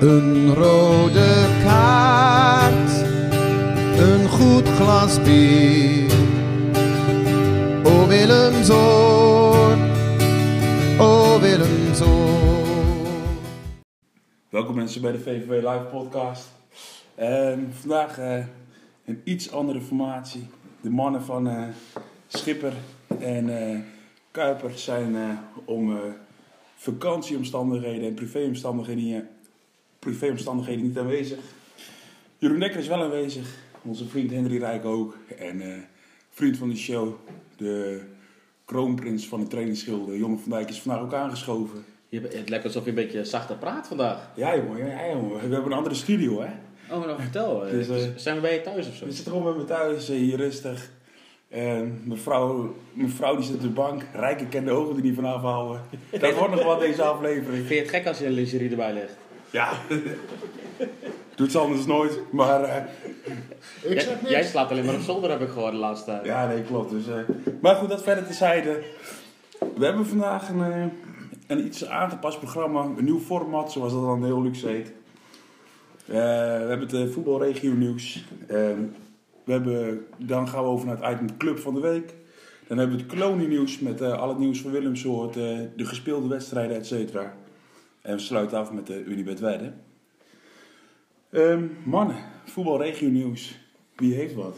Een rode kaart, een goed glas bier. O Willemzoon, o Willemzoon. Welkom mensen bij de VVV Live podcast. Ehm, vandaag eh, een iets andere formatie. De mannen van eh, Schipper en eh, Kuiper zijn om vakantieomstandigheden en privéomstandigheden, niet- privéomstandigheden niet aanwezig. Jeroen Dekker is wel aanwezig. Onze vriend Henry Rijk ook. En eh, vriend van de show, de kroonprins van het trainingsschilder, Jonge van Dijk, is vandaag ook aangeschoven. Je, het lijkt alsof je een beetje zachter praat vandaag. Ja jongen, ja, jongen. we hebben een andere studio hè. Oh, dan vertel. eh, Dus, eh, zijn we bij je thuis of zo? We zitten gewoon met me thuis, eh, hier rustig. En mijn vrouw, mijn vrouw die zit op de bank. Rijke kent de ogen die niet vanaf houden. Dat wordt nog wat deze aflevering. Vind je het gek als je een lingerie erbij legt? Ja. Doet ze anders nooit. Maar eh, Ik Jij, jij slaat alleen maar op zolder, heb ik gehoord de laatste tijd. ja, nee, klopt. Dus, eh, maar goed, dat verder tezijde. We hebben vandaag een, eh, een iets aangepast programma. Een nieuw format, zoals dat dan heel luxe heet. Eh, we hebben het voetbalregio nieuws. Ehm, we hebben, dan gaan we over naar het item Club van de Week. Dan hebben we het kolonie nieuws met eh, al het nieuws van Willemsoort, eh de gespeelde wedstrijden, et cetera. En we sluiten af met de Unibet Wedden. Ehm, mannen, voetbalregio nieuws. Wie heeft wat?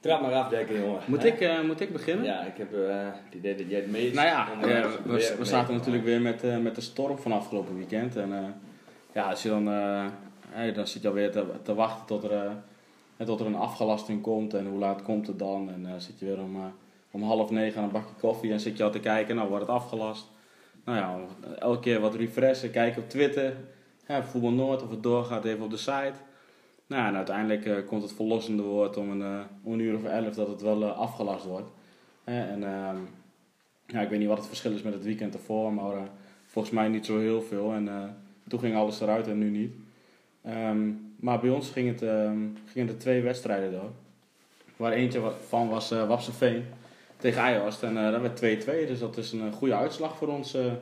Trap maar af, Dekker, jongen. Moet, Hè? ik, eh, moet ik beginnen? Ja, ik heb eh, het idee dat jij het meest... Nou ja, eh, we, zaten natuurlijk weer met, eh, met de storm van afgelopen weekend. En eh, ja, als je dan, eh, hey, dan zit je alweer te, te wachten tot er, eh, eh, tot er een afgelasting komt. En hoe laat komt het dan? En dan zit je weer om, eh, om half negen aan een bakje koffie en zit je al te kijken. Nou, wordt het afgelast? Nou ja, elke keer wat refreshen, kijken op Twitter. Ja, Voetbal Noord, of het doorgaat, even op de site. Nou, en uiteindelijk eh, komt het verlossende woord om een, eh, een uur of elf dat het wel eh, afgelast wordt. En ehm, ja, ik weet niet wat het verschil is met het weekend ervoor, maar volgens mij niet zo heel veel. En toen ging alles eruit en nu niet. Ehm, maar bij ons ging het, ehm, gingen er twee wedstrijden door. Waar eentje van was uh, Wapseveen tegen Ajax. En eh, dat werd 2-2, dus dat is een eh, goede uitslag voor ons. eh,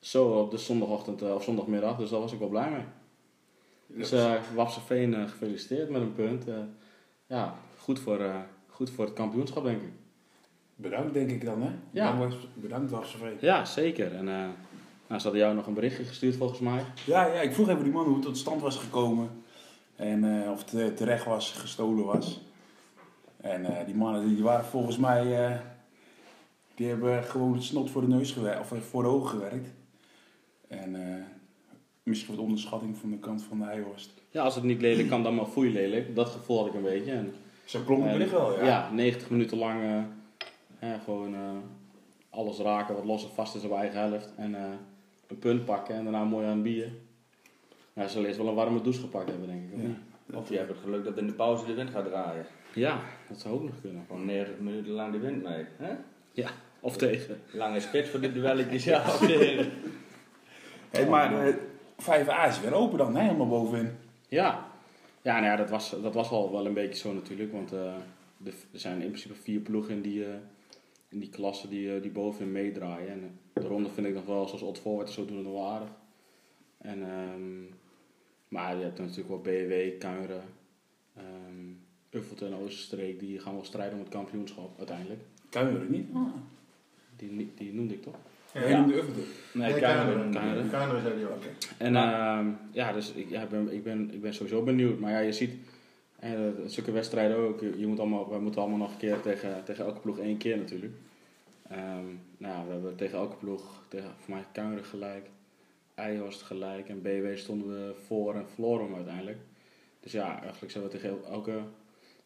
zo op de zondagochtend of zondagmiddag, dus daar was ik wel blij mee. Dus uh, Wapseveen gefeliciteerd met een punt. Ja, goed voor, goed voor het kampioenschap denk ik. Bedankt denk ik dan hè? Ja. Bedankt, Wapseveen. Ja, zeker. En nou, ze hadden jou nog een berichtje gestuurd volgens mij. Ja, ja, ik vroeg even die man hoe het tot stand was gekomen. En of het terecht was, gestolen was. En eh, die mannen die waren volgens mij... eh, die hebben gewoon het snot voor de neus gewerkt. Of eh, voor de ogen gewerkt. En eh, misschien wat onderschatting van de kant van de Eihorst. Ja, als het niet lelijk kan, dan maar foei lelijk. Dat gevoel had ik een beetje. En, Zo klonk het wel, ja. Ja, 90 minuten lang gewoon eh, alles raken wat los en vast is op eigen helft. En eh, een punt pakken en daarna mooi aan bier. Ja, ze zullen eerst wel een warme douche gepakt hebben, denk ik. Of, Ja. niet? Of je hebt het geluk dat in de pauze de wind gaat draaien. Ja, dat zou ook nog kunnen. Gewoon 90 minuten lang de wind mee. Hè? Ja, of tegen. Lange spits voor de duelletjes, ja. of tegen. Hey, maar eh 5A is weer open dan, hè? helemaal bovenin. Ja, ja, nou ja dat, was, dat was wel, wel een beetje zo natuurlijk. Want eh, er zijn in principe vier ploegen in die, eh, in die klasse die, eh, die bovenin meedraaien. En eh, de ronde vind ik nog wel, zoals Odd Voorwaarts, zo doen het nog wel aardig. En, ehm, maar je hebt dan natuurlijk wel BW, Kuinren, ehm Uffelte en Oosterstreek. Die gaan wel strijden om het kampioenschap uiteindelijk. Kuineren niet? Ah. Die, die noemde ik toch? Ja, je noemde Uffelte. Nee, Nee. Kuineren. Kuineren zei hij ook. En ehm, ja, dus ik, ja, ik, ben, ik, ben, ik ben sowieso benieuwd. Maar ja, je ziet, eh, zulke wedstrijden ook. Je moet allemaal, wij moeten allemaal nog een keer tegen, tegen elke ploeg één keer natuurlijk. Ehm, nou ja, we hebben tegen elke ploeg, tegen voor mij Kuineren gelijk, Eijhorst gelijk en BW stonden we voor en verloren uiteindelijk. Dus ja, eigenlijk zijn we tegen elke...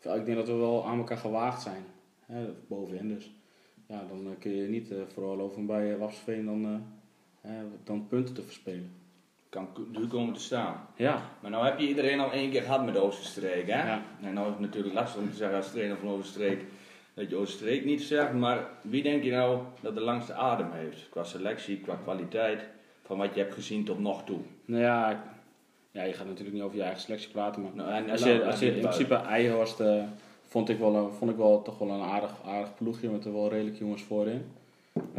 Ik denk dat we wel aan elkaar gewaagd zijn, hè, bovenin dus. Ja, dan eh, kun je niet uh, veroorloven om bij uh, Wapsveen dan, dan punten te verspelen. Kan duur komen te staan. Ja, Maar nou heb je iedereen al één keer gehad met Oosterstreek, hè? Ja. En nou is het natuurlijk lastig om te zeggen als trainer van Oosterstreek dat je Oosterstreek niet zegt. Maar wie denk je nou dat de langste adem heeft? Qua selectie, qua kwaliteit, van wat je hebt gezien tot nog toe. Nou ja, ja, je gaat natuurlijk niet over je eigen selectie praten, maar Nou, en, als nou, je, als je in principe Eijhorst eh, vond ik wel, een- vond ik wel toch wel een aardig, aardig ploegje met er wel redelijk jongens voorin.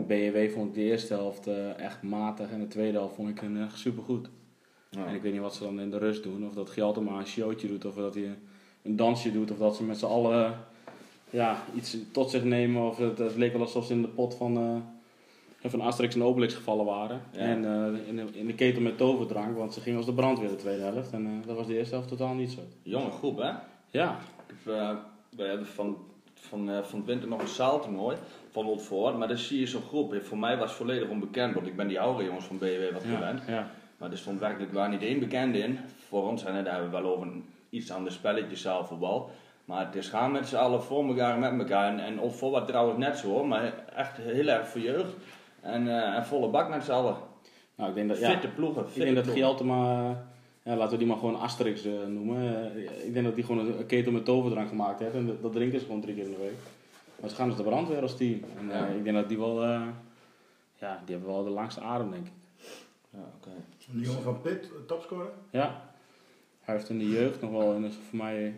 BNW vond ik de eerste helft eh, echt matig en de tweede helft vond ik hen echt supergoed. Ja. En ik weet niet wat ze dan in de rust doen. Of dat Gialtema een showtje doet, of dat hij een dansje doet, of dat ze met z'n allen ja, iets tot zich nemen. Of het, het leek wel alsof ze in de pot van, eh, van Asterix en Obelix gevallen waren. Ja. En eh, in, de, in de ketel met toverdrank, want ze gingen als de brandweer de tweede helft. En eh, dat was de eerste helft totaal niet zo. Jonge groep, hè? Ja, Ik heb, eh, we hebben van, van, van het winter nog een zaaltoernooi van Old Ford, maar dan zie je zo'n groep. Voor mij was het volledig onbekend, want ik ben die oude jongens van BW wat ja, gewend. ja. Maar er stond werkelijk waar niet één bekende in. Voor ons, en daar hebben we wel over een iets ander spelletje zaalvoetbal. Maar het is gaan met z'n allen voor elkaar en met elkaar. En, en Old Ford was trouwens net zo hoor, maar echt heel erg verjeugd. En, eh, en volle bak met z'n allen. Nou, ik denk dat, ja, Fitte ploegen. ik denk dat eh, ja, laten we die maar gewoon Asterix eh, noemen. Ik denk dat die gewoon een, ketel met toverdrank gemaakt heeft. En dat, dat drinken ze gewoon drie keer in de week. Maar ze gaan dus de brandweer als team. En Ja. ik denk dat die wel, eh, ja, die hebben wel de langste adem denk ik. Ja, oké. Die jongen van Pitt, topscorer. Ja, hij heeft in de jeugd nog wel in de, voor mij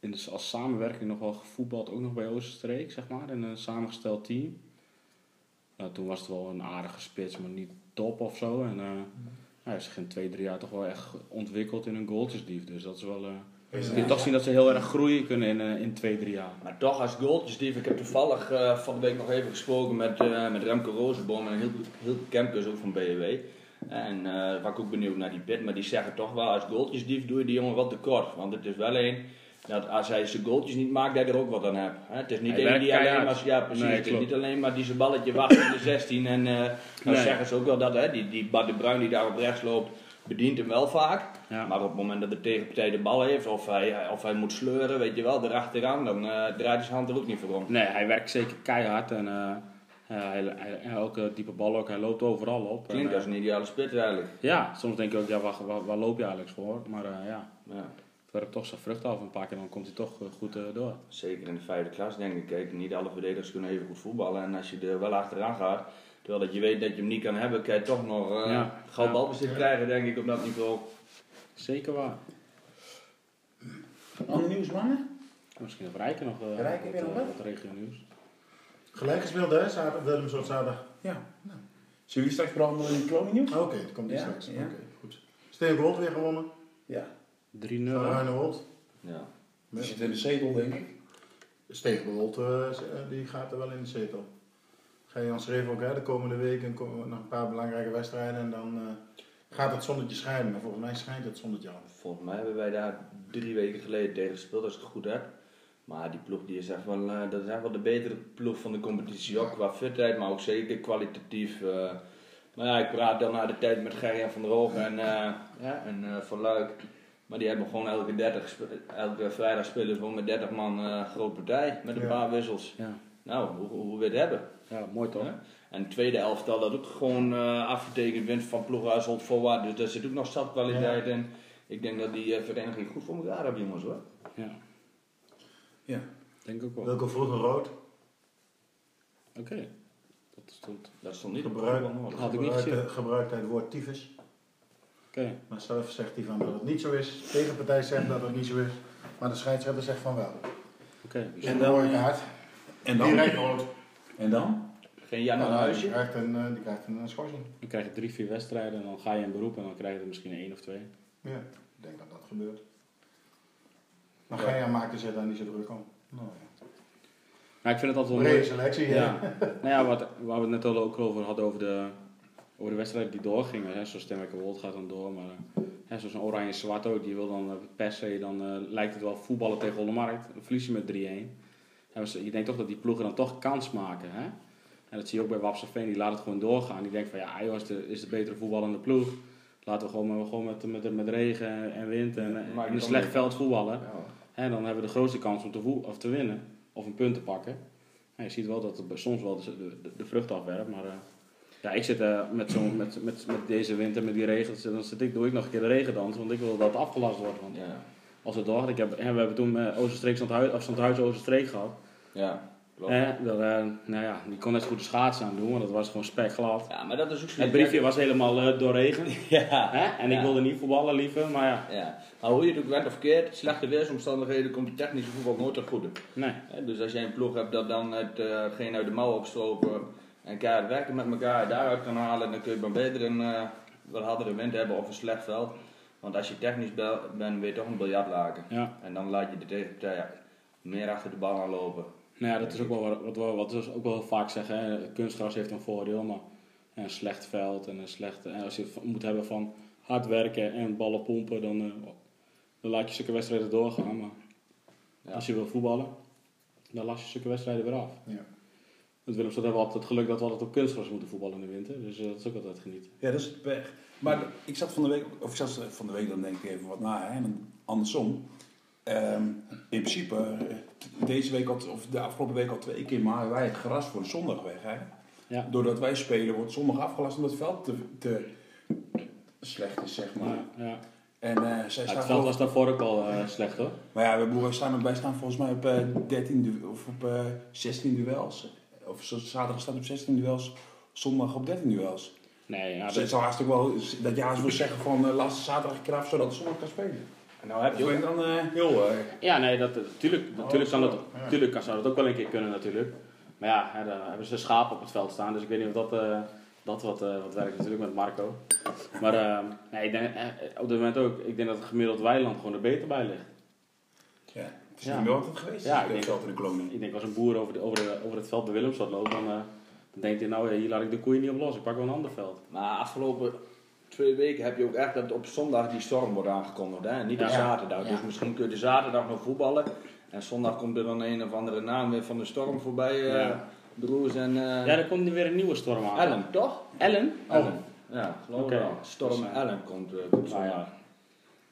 in de, als samenwerking nog wel gevoetbald, ook nog bij Oosterstreek, zeg maar, in een samengesteld team. Nou, toen was het wel een aardige spits, maar niet top of zo. En eh, hij heeft zich in twee, drie jaar toch wel echt ontwikkeld in een goaltjesdief. Dus dat is wel. eh Ja. kun je toch zien dat ze heel erg groeien kunnen in, eh, in twee, drie jaar. Maar toch als goaltjesdief, ik heb toevallig eh, van de week nog even gesproken met, eh, met Remco Rozenboom en een heel, heel dus ook van BW. En eh was ik ook benieuwd naar die pit, maar die zeggen toch wel als goaltjesdief doe je die jongen wat tekort. Want het is wel een, dat als hij zijn goaltjes niet maakt, dat hij er ook wat aan hebt. Hè? Het is niet Hij één werkt die alleen maar, ja precies, Nee, het is klopt. niet alleen maar die zijn balletje wacht in de 16 en eh dan Nee. zeggen ze ook wel dat hè, die, die Bart de Bruin die daar op rechts loopt, bedient hem wel vaak. Ja. Maar op het moment dat de tegenpartij de bal heeft, of hij, of hij moet sleuren, weet je wel, erachteraan, dan eh, draait hij zijn hand er ook niet voor om. Nee, hij werkt zeker keihard en eh, hij, hij, elke diepe bal ook, hij loopt overal op. Klinkt En, als een ideale spits eigenlijk. ja, soms denk ik ook, ja, waar, waar, waar loop je eigenlijk voor? Maar ja, Ja, het werkt toch zijn vrucht af een paar keer, dan komt hij toch eh, goed eh, door. zeker in de vijfde klas denk ik. Kijk, niet alle verdedigers kunnen even goed voetballen. En als je er wel achteraan gaat, terwijl dat je weet dat je hem niet kan hebben, kan je toch nog eh Ja. gauw Ja. balbezit krijgen, denk ik, op dat niveau. Zeker waar. Ander nieuws, mannen? Misschien dat Rijken nog uh, Rijken weer nog wat, wat? wat regio nieuws. Gelijk gespeeld hè, zaterdag, Willem soort zaterdag. Ja. Nou. Zullen we straks branden in Kloning nieuws? Oké, het komt niet Ja, straks. ja. Oké, goed. Steen Gold weer gewonnen. Ja. 3-0. Van Ruinewold. Ja. Die zit in de zetel, denk ik. Steen Gold, eh, die gaat er wel in de zetel. Ga je Jan schreef ook hè, de komende weken komen nog een paar belangrijke wedstrijden en dan eh, gaat het zonnetje schijnen. Maar volgens mij schijnt het zonnetje al. Volgens mij hebben wij daar drie weken geleden tegen gespeeld, als ik het goed heb. Maar die ploeg die is echt wel, eh, dat is echt wel de betere ploeg van de competitie. Ook qua fitheid, maar ook zeker kwalitatief. eh. maar ja, ik praat dan na de tijd met Gerjan van der Hoog en, eh, ja, en eh, Van Luik. Maar die hebben gewoon elke, 30, spe- elke vrijdag spelen gewoon met 30 man eh groot partij. Met een Ja. paar wissels. Ja. Nou, hoe, hoe we het hebben. ja, mooi toch? Ja. En het tweede elftal dat ook gewoon eh, afgetekend wint van ploeg uit Holt voorwaarts. Dus daar zit ook nog zat kwaliteit in. Ik denk dat die eh, vereniging goed voor elkaar hebben, jongens hoor. Ja. Ja. Denk ook wel. Welke vroeger rood? Oké. Dat stond. Dat stond niet op Gebruik, de nodig. Had ik niet gebruikt, gezien. gebruikt hij het woord tyfus. Oké. Maar zelf zegt hij van dat het niet zo is. De tegenpartij zegt dat het niet zo is. Maar de scheidsrechter zegt van wel. Oké. Dus En een dan- mooie kaart. En dan? Direct rood. En dan? Geen Jan naar Ja, huisje. Die krijgt een, eh, die krijgt een eh, schorsing. Dan krijg je drie, vier wedstrijden en dan ga je in beroep en dan krijg je er misschien één of twee. Ja, ik denk dat dat gebeurt. Maar Geja maakte zich daar niet zo druk om. Nou, ja. Maar ik vind het altijd wel Brede selectie, Ja. ja. nou ja, wat, waar we het net al ook over hadden over de, over de wedstrijden die doorgingen. Hè. Zoals Stemmerke Wold gaat dan door, maar hè, zoals een Oranje-Zwart ook, die wil dan eh, per se, dan eh, lijkt het wel voetballen tegen Hollemarkt. Dan verlies je met 3-1. En we- je denkt toch dat die ploegen dan toch kans maken. Hè? En dat zie je ook bij Wapseveen, die laat het gewoon doorgaan. Die denkt van ja, joh, is de, is de betere voetballende ploeg. Laten we gewoon, met- gewoon met, met, met regen en wind en, een slecht veld voetballen. Ja. Hè, dan hebben we de grootste kans om te, of te winnen of een punt te pakken. Je ziet wel dat het soms wel de, de, de vrucht afwerpt. Maar eh, ja, ik zit eh, met, zo, met, met, met deze winter, met die regen, dan zit ik, doe ik nog een keer de regendans. Want ik wil dat afgelast wordt. Want Ja. als het doorgaat, ik heb, hè, we hebben toen uh, Oosterstreek Zandhuis, of Zandhuis Oosterstreek gehad. ja. Klopt. Eh, eh, nou ja, die kon net goed de schaatsen aan doen, want dat was gewoon spekglad. Ja, maar dat is ook zo. Het briefje was helemaal eh, doorregend. Ja. En ik wilde niet voetballen liever, maar ja, Ja, maar hoe je het ook bent of verkeerd, slechte weersomstandigheden komt het technische voetbal nooit ten goede. nee. Dus als jij een ploeg hebt dat dan het, eh, geen uit de mouw opstropen en keihard werken met elkaar daaruit kan halen, dan kun je maar beter een eh, wat hardere wind hebben of een slecht veld. Want als je technisch bent, ben je toch een biljartlaken. Ja. En dan laat je de tegenpartij meer achter de bal aan lopen. Nou ja, dat is ook wel wat, wat, we- wat we ook wel vaak zeggen. Hè. Kunstgras heeft een voordeel, maar een slecht veld en een slecht... En als je het moet hebben van hard werken en ballen pompen, dan, eh, dan laat je zulke wedstrijden doorgaan. Maar Ja. als je wil voetballen, dan las je zulke wedstrijden weer af. Ja. Met Willemstad hebben we altijd het geluk dat we altijd op kunstgras moeten voetballen in de winter. Dus eh, dat is ook altijd genieten. Ja, dat is het pech. Maar ik zat van de week, of ik zat van de week, dan denk ik even wat na, hè, en andersom. Ehm, in principe, eh, deze week al, of de afgelopen week al twee keer maaien wij het gras voor de zondag weg. Hè? Ja. Doordat wij spelen, wordt zondag afgelast omdat het veld te, te slecht is, zeg maar. Ja. En eh, zij Ja, staan het veld was daarvoor ook al eh, slecht hoor. Maar ja, wij, staan, wij staan volgens mij op eh 13 du- of op eh 16 duels. Of zaterdag staat op 16 duels, zondag op 13 duels. Nee, ja, Dus dat, het zou hartstikke wel dat je haast wil zeggen van eh laatste zaterdag keer af, zodat de zondag kan spelen. En nou heb je ook dan eh, heel... eh, ja, nee, dat, natuurlijk, natuurlijk, kan dat, ja. natuurlijk kan, zou dat ook wel een keer kunnen natuurlijk. Maar ja, hè, daar hebben ze schapen op het veld staan, dus ik weet niet of dat, eh, dat wat, eh, wat werkt natuurlijk met Marco. Maar eh, nee, ik denk, eh, op dit moment ook, ik denk dat het gemiddeld weiland gewoon er beter bij ligt. Het is Ja. meer altijd geweest. Ja, Ja, ik denk veld in de kolonie. Ik denk als een boer over, de, over, de, over het veld bij Willemstad loopt, dan, eh, dan denkt hij nou, ja, hier laat ik de koeien niet op los, ik pak wel een ander veld. Maar afgelopen twee weken heb je ook echt dat op zondag die storm wordt aangekondigd. Hè? En niet op Ja. zaterdag. Ja. Dus misschien kun je de zaterdag nog voetballen. En zondag komt er dan een of andere naam weer van de storm voorbij. eh Ja. Broers en... eh Ja, er komt nu weer een nieuwe storm aan. Ellen, toch? Ellen? Ellen. Ja, geloof ik wel. Storm Dus, Ellen komt, eh, komt Nou ja. zondag.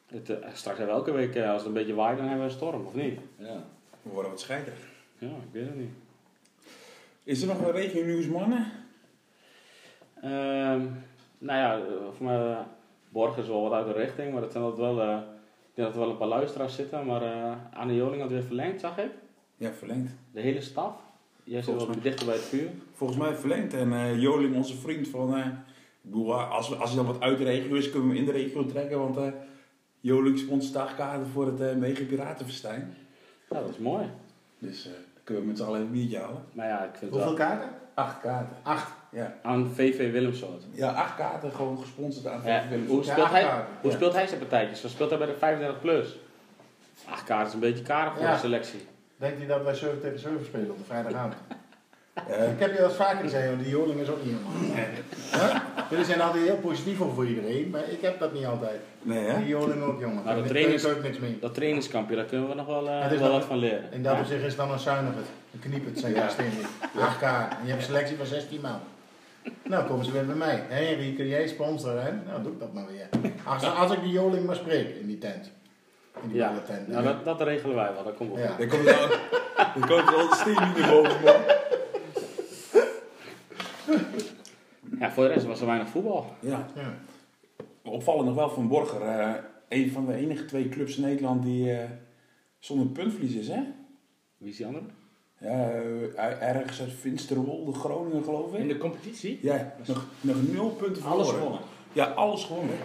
Het, eh, straks hebben we elke week, eh, als het een beetje waait, dan hebben we een storm, of niet? Ja. We worden wat scheiterig. Ja, ik weet het niet. Is er nog een regio nieuws, mannen? Ehm, nou ja, voor mij, eh, Borg is wel wat uit de richting, maar dat zijn dat wel, eh, ik denk dat er wel een paar luisteraars zitten. Maar eh Anne Joling had weer verlengd, zag ik. Ja, verlengd. De hele staf. Jij zit wel dichter bij het vuur. Volgens mij verlengd. En eh, Joling, onze vriend van... eh, ik bedoel, als, we- als hij dan wat uit de regio is, kunnen we hem in de regio trekken. Want eh Joling sponsort dagkaarten voor het uh, Mega Piratenfestijn. Ja, dat is mooi. Dus eh, dan kunnen we met z'n allen een biertje halen. Maar ja, ik vind Hoeveel wel... kaarten? Acht kaarten. Acht. Ja. Aan VV Willemsoort. ja, acht kaarten gewoon gesponsord aan Ja, VV Willem. hoe Ja, speelt, acht hij, kaarten. hoe Ja. speelt hij zijn partijtjes? Dan speelt hij bij de 35 plus. Ach, kaart is een beetje karig voor Ja. de selectie. Denkt hij dat wij 7 tegen 7 spelen op de vrijdagavond? Ja, Ik heb je dat vaker gezegd, want die Joling is ook niet helemaal. Huh? Jullie zijn altijd heel positief over voor iedereen, maar ik heb dat niet altijd. nee, hè? Die Joling ook, jongen. Maar kun je ook niks mee. Dat trainingskampje, daar kunnen we nog wel, eh, Het is wel nog- wat van leren. In dat Ja. opzicht is het dan een zuinige. Een kniepert, zijn Ja. ja. steen. 8 kaarten. En je hebt een selectie van 16 man. Nou, komen ze weer bij mij. Hé, Henry, kun jij sponsoren? Hè? Nou, doe ik dat maar weer. Als, als ik die Joling maar spreek in die tent. In die Ja, ballentent. nou, dat, dat regelen wij wel, dat komt wel Ja. goed. Dan komt er dan komt al de steen niet naar boven, man. Ja, voor de rest was er weinig voetbal. Ja. Ja. Opvallend nog wel van Borger. eh, een van de enige twee clubs in Nederland die eh, zonder puntverlies is, hè? Wie is die andere? Ja, eh, ergens uit Finsterwolde, Groningen geloof In ik. de competitie? Ja, nog, nog nul punten verloren. Alles gewonnen. Ja, alles gewonnen.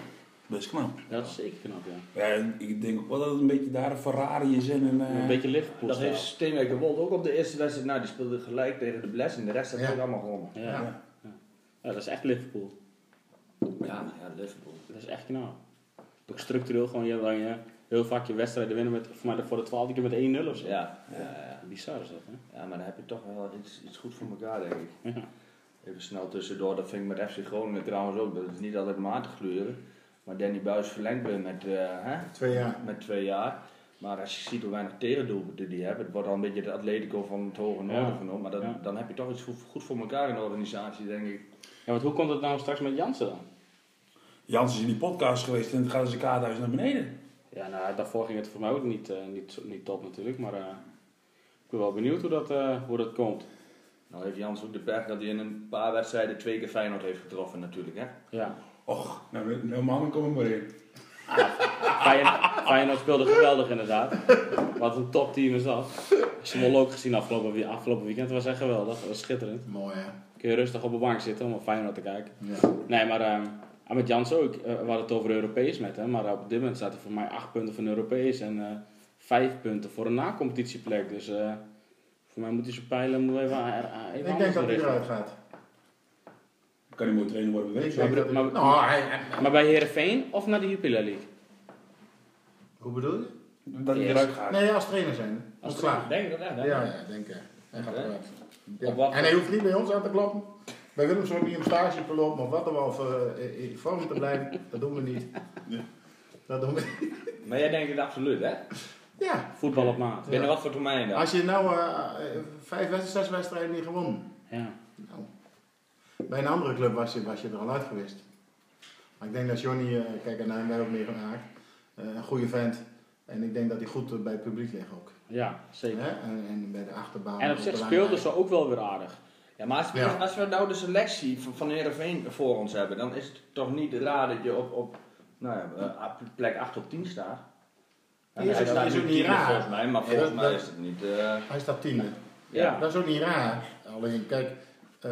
Best knap. Ja, dat is zeker knap, ja. Ja, ik denk ook wel dat het een beetje daar een Ferrari is en een... eh, Een beetje Liverpool Dat heeft Steenwijk de Wold ook op de eerste wedstrijd. Nou, die speelde gelijk tegen de Bles en de rest heeft Ja. ook allemaal gewonnen. Ja. Ja. Dat is echt Liverpool. Ja, ja Liverpool. Dat is echt knap. Ook structureel gewoon, je, dan je heel vaak je wedstrijden winnen met, voor mij voor de twaalfde keer met 1-0 of zo. Ja, ja, ja. Bizar is dat, hè? ja, maar dan heb je toch wel iets, iets goed voor elkaar, denk ik. Ja. Even snel tussendoor, dat vind ik met FC Groningen trouwens ook. Dat is niet altijd te gluren. Maar Danny Buis verlengt weer met, eh, hè, Twee jaar. met twee jaar. Maar als je ziet hoe weinig tegendoelpunten die hebben, het wordt al een beetje de Atletico van het hoge noorden Ja. genoemd. Maar dan, Ja. dan heb je toch iets goed, voor elkaar in de organisatie, denk ik. Ja, want hoe komt het nou straks met Jansen dan? Jans is in die podcast geweest en het gaat zijn kaarthuis naar beneden. Ja, nou, daarvoor ging het voor mij ook niet, eh, niet, niet top natuurlijk, maar eh, ik ben wel benieuwd hoe dat, eh, hoe dat komt. Nou heeft Jans ook de pech dat hij in een paar wedstrijden twee keer Feyenoord heeft getroffen natuurlijk. Hè? Ja. Och, nou, nou mannen, kom er maar in. Feyenoord, Feyenoord speelde geweldig inderdaad. Wat een topteam is dat. Zwolle ook gezien afgelopen, afgelopen weekend. Was echt geweldig. Dat was schitterend. Mooi hè. Kun je rustig op de bank zitten om op Feyenoord te kijken. Ja. Nee, maar ehm, met Jans ook. Eh, we hadden het over Europees met hem. Maar op dit moment staat er voor mij 8 punten van Europees. En eh 5 punten voor een na-competitieplek. Dus eh, voor mij moet hij zijn pijlen moet even, even Ik denk dat hij eruit gaat. Kan hij mooi trainer worden, weet Ik Maar- maar- Nou, hij- hij- Maar bij Herenveen of naar de Jupiler League? Hoe bedoel je? Dat hij eruit gaat. Nee, als trainer zijn. Als Ontslagen. Denk je dat echt? Ja, hè? ja, denk ik. Hij gaat eruit. Op Ja. wat En hij hoeft niet bij ons aan te kloppen. Wij willen hem zo niet om stage te lopen of wat dan wel, of eh, in vorm te blijven. Dat doen we niet. Ja. Dat doen we niet. Maar jij denkt het absoluut, hè? Ja. Voetbal op maat. Binnen wat voor termijn dan? Als je nou eh, eh, vijf, wedst- zes wedstrijden niet gewonnen. Ja. Nou, bij een andere club was je, was je er al uit geweest. Maar ik denk dat Johnny, eh, kijk, en daar hebben wij ook mee gemaakt. eh, een goede vent. En ik denk dat hij goed eh, bij het publiek ligt ook. Ja, zeker. En, en bij de achterban. En op zich speelden ze ook wel weer aardig. Ja, maar als Ja. als we nou de selectie van, van Heerenveen voor ons hebben, dan is het toch niet raar dat je op, op nou ja, eh, op plek 8 tot 10 staat. Ja, hij ook- staat is ook niet raar. volgens mij, maar Ja, volgens dat- mij is het niet... eh, Hij staat tiende. Ja. Dat is ook niet raar. Alleen, kijk, eh,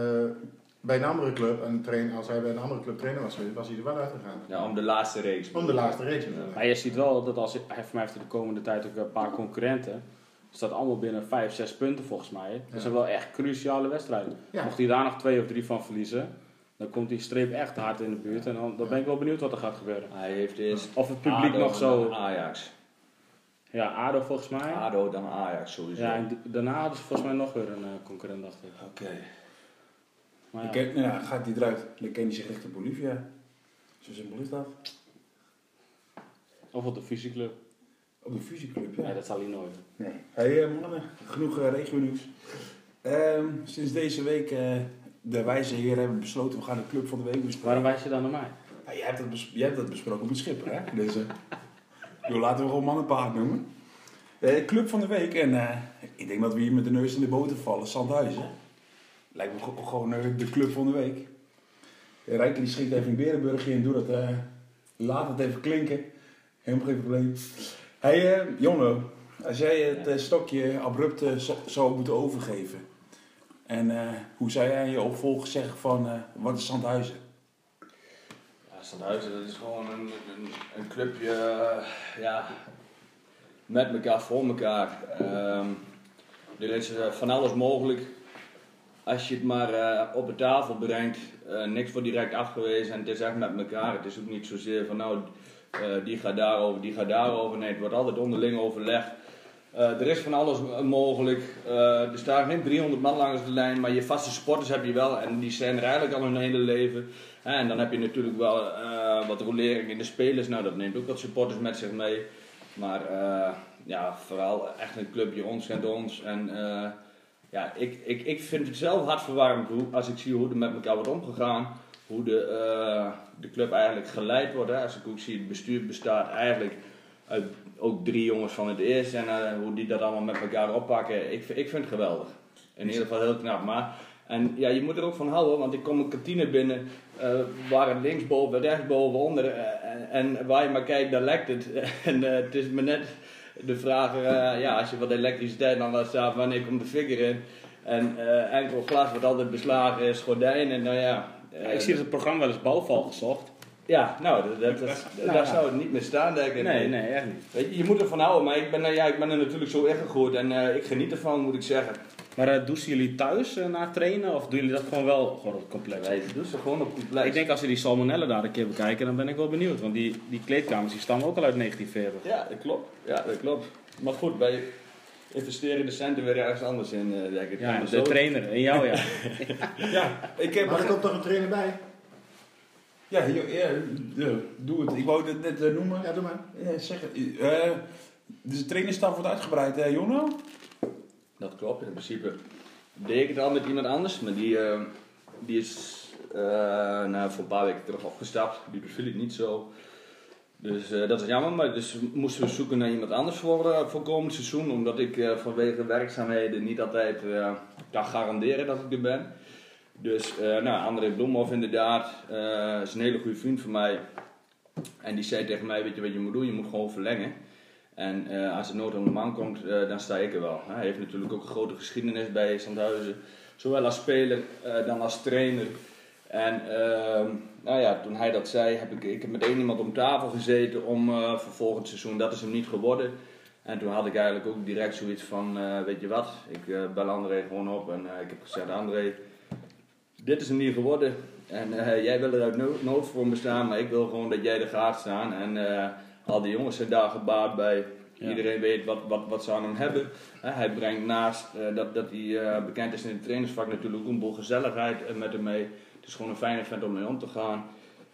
bij een andere club, een train, als hij bij een andere club trainer was geweest, was hij er wel uitgegaan. ja, om de laatste reeks. Om de laatste reeks. Maar je ziet wel dat als hij voor mij heeft de komende tijd ook een paar concurrenten. Het staat allemaal binnen 5, 6 punten volgens mij. Dat Ja. zijn wel echt cruciale wedstrijden. Ja. Mocht hij daar nog twee of drie van verliezen, dan komt die streep echt hard in de buurt. En dan, dan ben ik wel benieuwd wat er gaat gebeuren. Hij heeft eerst Of het publiek ADO nog en zo. Ajax. Ja, ADO volgens mij. ADO, dan Ajax sowieso. Ja, en daarna hadden ze volgens mij nog weer een eh, concurrent, dacht ik. Oké. Maar ja. ken- nou gaat hij eruit. Dan kan hij zich richting Bolivia. Zo simpel is dat. Of op de fusieclub. Op de fusieclub, ja. Nee, dat zal hij nooit. Nee. Hey eh, mannen, genoeg uh, regio-nieuws. Ehm, sinds deze week eh, de wijze heren hebben besloten, we gaan de club van de week bespreken. Waarom wijs je dan naar mij? Nou, jij, hebt dat bes- jij hebt dat besproken met Schipper, hè? Dus, eh, joh, laten we gewoon mannenpaard noemen. Eh, club van de week, en eh, ik denk dat we hier met de neus in de boter vallen, Sandhuizen. Lijkt me gewoon eh, de club van de week. Uh, Rijker die schiet even in Berenburg in, doe dat, eh, laat het even klinken. Helemaal geen probleem. Hey, eh, Jonno, als jij het eh, stokje abrupt eh, zo- zou moeten overgeven. En eh, hoe zou jij je opvolger zeggen van, eh, wat is Sandhuizen? Ja, Stadhuizen, dat is gewoon een, een, een clubje eh, ja, met elkaar, voor elkaar. Ehm, er is eh, van alles mogelijk. Als je het maar eh, op de tafel brengt, eh, niks wordt direct afgewezen en het is echt met elkaar. Het is ook niet zozeer van nou, eh, die gaat daarover, die gaat daarover. Nee, het wordt altijd onderling overlegd. Eh, er is van alles mogelijk. Er staan geen 300 man langs de lijn, maar je vaste supporters heb je wel en die zijn er eigenlijk al hun hele leven. En dan heb je natuurlijk wel wat rolering in de spelers. Nou, dat neemt ook wat supporters met zich mee. Maar ja, vooral echt een clubje ons kent ons. En ja, ik, ik, ik vind het zelf hartverwarmend hoe, als ik zie hoe er met elkaar wordt omgegaan. Hoe de, eh, de club eigenlijk geleid wordt. Hè. Als ik ook zie, het bestuur bestaat eigenlijk uit ook drie jongens van het eerste. En eh, hoe die dat allemaal met elkaar oppakken. Ik, ik vind het geweldig. In ieder geval heel knap. Maar, en ja, je moet er ook van houden, want ik kom een kantine binnen eh, waar het linksboven, rechtsboven, onder. en, waar je maar kijkt, daar lekt het. en het is me net de vraag, eh, ja, als je wat elektriciteit dan laat staan, wanneer komt de figure in? En eh, enkel glas wat altijd beslagen is, gordijnen, nou ja. eh, Ja, ik zie dat het programma wel eens bouwval gezocht. Ja, nou, dat, dat, dat- Nou, daar ja. zou het niet meer staan, denk ik. Nee, nee, echt niet. Weet je, je moet ervan houden, maar ik ben, er- ja, ik ben er natuurlijk zo ingegroeid en eh, ik geniet ervan, moet ik zeggen. Maar eh, douchen jullie thuis eh, na trainen of doen jullie dat gewoon wel gewoon op het complex? Wij doen ze gewoon op complex. Ik denk als we die salmonella daar een keer bekijken, dan ben ik wel benieuwd. Want die, die kleedkamers die stammen ook al uit 1940. Ja, dat klopt. Ja, dat klopt. Maar goed, wij investeren de centen weer ergens anders in, eh, denk ik. Ja, de zo- trainer. En jou, ja. Ja, ik heb... Maar er komt toch een trainer bij? Ja, ja, doe het. Ik wou het net noemen. Ja, doe maar. Ja, zeg het. Eh, dus de trainingsstaf wordt uitgebreid, hè, Jonno? Dat klopt, in principe deed ik het al met iemand anders, maar die, eh, die is nou, voor een paar weken terug opgestapt. Die beviel het niet zo. Dus eh, dat is jammer, maar dus moesten we zoeken naar iemand anders voor, voor komend seizoen. Omdat ik vanwege werkzaamheden niet altijd kan garanderen dat ik er ben. Dus nou, André Bloemhoff inderdaad, is een hele goede vriend van mij. En die zei tegen mij, weet je wat je moet doen? Je moet gewoon verlengen. En eh, als het nood aan de man komt, eh, dan sta ik er wel. Hij heeft natuurlijk ook een grote geschiedenis bij Sandhuizen. Zowel als speler eh, dan als trainer. En ehm, nou ja, toen hij dat zei, heb ik, ik heb met één iemand om tafel gezeten om voor volgend seizoen. Dat is hem niet geworden. En toen had ik eigenlijk ook direct zoiets van, weet je wat, ik bel André gewoon op en ik heb gezegd, André, dit is hem niet geworden. En jij wil er uit no- nood voor me staan, maar ik wil gewoon dat jij er gaat staan. En al die jongens zijn daar gebaat bij. Ja. Iedereen weet wat, wat, wat ze aan hem hebben. Hij brengt naast eh, dat, dat hij eh, bekend is in het trainersvak natuurlijk ook een boel gezelligheid eh, met hem mee. Het is gewoon een fijne vent om mee om te gaan.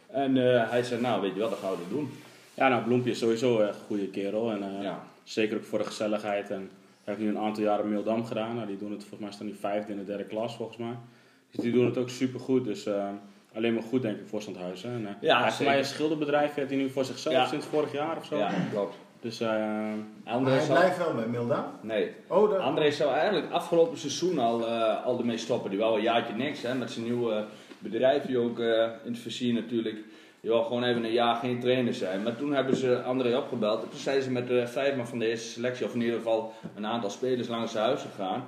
En hij zei, nou weet je wat, dan gaan we dat doen. Ja, nou, Bloempje is sowieso echt een goede kerel. En, Ja. Zeker ook voor de gezelligheid. En hij heeft nu een aantal jaren Mildam gedaan. Nou, die doen het volgens mij staan die vijfde in de derde klas volgens mij. Dus die doen het ook super goed. Dus alleen maar goed denk ik voor Zandhuizen. En, eh, Ja, hij heeft mij een schilderbedrijf heeft hij nu voor zichzelf Ja. sinds vorig jaar of zo. Ja, klopt. Dus eh, Maar André hij blijft wel bij Milda. nee, Oh, dat... André zou eigenlijk afgelopen seizoen al, eh, al ermee stoppen. Die wou een jaartje niks hè, met zijn nieuwe bedrijf, die ook eh, in het versier natuurlijk. Die wou gewoon even een jaar geen trainer zijn. Maar toen hebben ze André opgebeld. En toen zijn ze met de vijf man van de eerste selectie, of in ieder geval een aantal spelers langs zijn huis gegaan.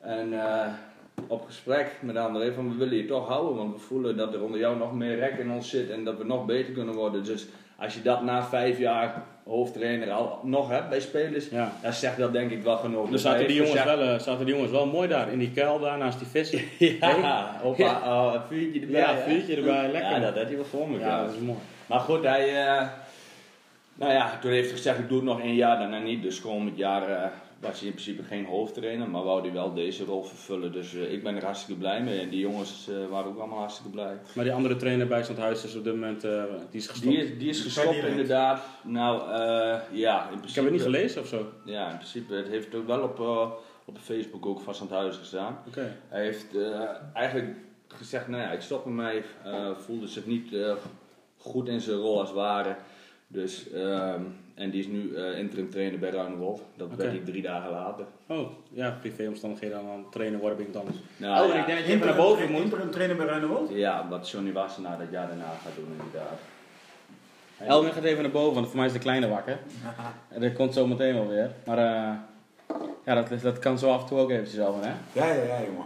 En eh, op gesprek met André van we willen je toch houden, want we voelen dat er onder jou nog meer rek in ons zit en dat we nog beter kunnen worden. Dus als je dat na vijf jaar hoofdtrainer al nog hebt bij spelers, ja. dan zegt dat denk ik wel genoeg. Dus Dus zaten die, jongens gezegd- wel, eh, zaten die jongens wel mooi daar in die kuil daar naast die vissen. Ja, op Ja. oh, een vuurtje erbij. Ja, vuurtje erbij, lekker. Ja, dat had hij wel voor me. Ja, dat is mooi. Maar goed, hij... eh, nou ja, toen heeft hij gezegd, ik doe het nog één jaar, daarna niet. Dus komend jaar eh, was hij in principe geen hoofdtrainer, maar wou hij wel deze rol vervullen. Dus eh, ik ben er hartstikke blij mee. En die jongens eh, waren ook allemaal hartstikke blij. Maar die andere trainer bij Zandhuizen is op dit moment eh, die is gestopt. Die is, die is Die gestopt inderdaad. Nou, eh, ja, in principe... Ik heb het niet gelezen of zo. Ja, in principe. Het heeft ook wel op, eh, op Facebook ook vast aan het huis gestaan. Oké. Hij heeft eh, eigenlijk gezegd, nou ja, ik stop ermee. Eh voelde zich niet eh, goed in zijn rol als ware. Dus, ehm, en die is nu eh, interim trainer bij Ruine Wolf. Dat werd hij drie dagen later. Oh, ja, privéomstandigheden aan dan trainen worden ik dan. Nou, oh, ja, ik denk dat je even naar boven moet. Interim trainer bij Ruinewold? ja, wat Johnny Wassenaar dat jaar daarna gaat doen inderdaad. Elwin gaat even naar boven, want voor mij is de kleine wakker. En dat komt zo meteen wel weer. Maar eh, ja, dat, dat kan zo af en toe ook eventjes al, hè? Ja, ja, ja, jongen.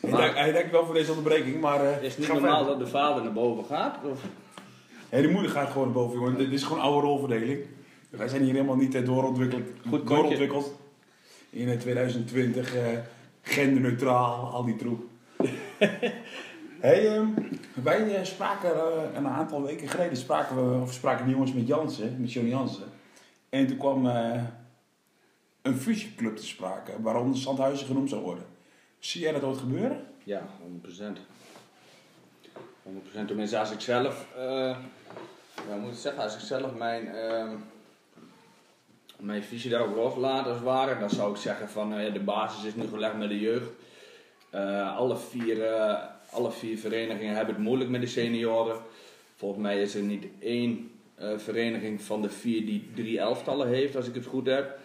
Hij dankt- Hij dankt wel voor deze onderbreking, maar... eh, Is het niet normaal verder. dat de vader naar boven gaat? Of? Nee, de moeder gaat gewoon naar boven, jongen. Dit is gewoon oude rolverdeling. Wij zijn hier helemaal niet eh, doorontwikkeld. Goed doorontwikkeld. In eh, 2020, eh, genderneutraal, al die troep. hey, ehm, wij eh, spraken eh, een aantal weken geleden, spraken we, of spraken die jongens met Jansen, met Johnny Jansen. En toen kwam eh, een fusieclub te sprake, waaronder Zandhuizen genoemd zou worden. Zie jij dat ooit gebeuren? Ja, 100%. 100% tenminste als ik zelf, eh ja, moet ik zeggen, als ik zelf mijn, ehm, mijn visie daarop loslaat als het ware, dan zou ik zeggen van eh, de basis is nu gelegd met de jeugd. Eh, alle, vier, eh, alle vier verenigingen hebben het moeilijk met de senioren. Volgens mij is er niet één vereniging van de vier die drie elftallen heeft, als ik het goed heb.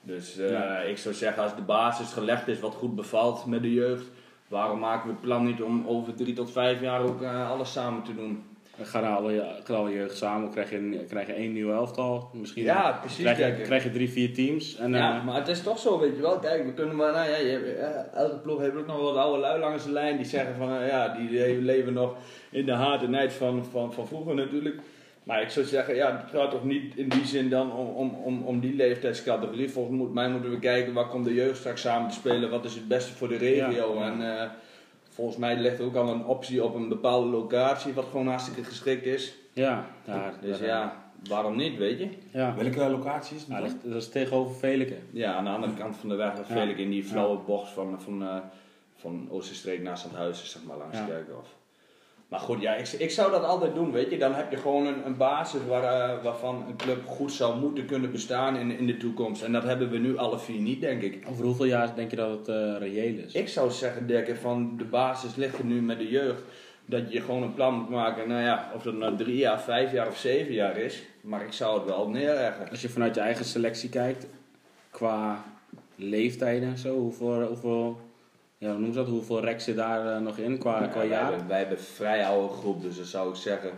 Dus Ja. ik zou zeggen, als de basis gelegd is wat goed bevalt met de jeugd, waarom maken we het plan niet om over drie tot vijf jaar ook alles samen te doen? Gaan alle, gaan alle jeugd samen, krijg je, krijg je één nieuw elftal. Misschien Ja, precies. krijg, je, krijg je drie, vier teams. En, Ja, eh, maar het is toch zo, weet je wel. Kijk, we kunnen maar, nou ja, je, eh, elke ploeg heeft ook nog wat oude lui langs de lijn die zeggen van, eh, ja, die le- leven nog in de harte nijd van, van, van vroeger natuurlijk. Maar ik zou zeggen, ja, het gaat toch niet in die zin dan om, om, om, om die leeftijdscategorie. Volgens mij moeten we kijken, waar komt de jeugd straks samen te spelen? Wat is het beste voor de regio? Ja. En eh, volgens mij ligt er ook al een optie op een bepaalde locatie, wat gewoon hartstikke geschikt is. ja, daar, Dus daar, ja, waarom niet, weet je? ja. Welke locatie is het? Ja, dan? ligt, dat is tegenover Veliken. Ja, aan de andere kant van de weg. Velik in die flauwe bocht van, van, eh van Oosterstreek naar Zandhuizen, zeg maar, langs Ja. de Kerkhof. Maar goed, ja, ik, ik zou dat altijd doen, weet je. Dan heb je gewoon een, een basis waar, eh, waarvan een club goed zou moeten kunnen bestaan in, in de toekomst. En dat hebben we nu alle vier niet, denk ik. Over hoeveel jaar denk je dat het eh, reëel is? Ik zou zeggen, Dirk, van de basis ligt er nu met de jeugd. Dat je gewoon een plan moet maken, nou ja, of dat nou drie jaar, vijf jaar of zeven jaar is. Maar ik zou het wel neerleggen. Als je vanuit je eigen selectie kijkt, qua leeftijden en zo, hoeveel, hoeveel, ja, hoe noem je dat, hoeveel rek zit daar eh, nog in qua, Ja, qua wij, jaar? hebben, wij hebben een vrij oude groep, dus dan zou ik zeggen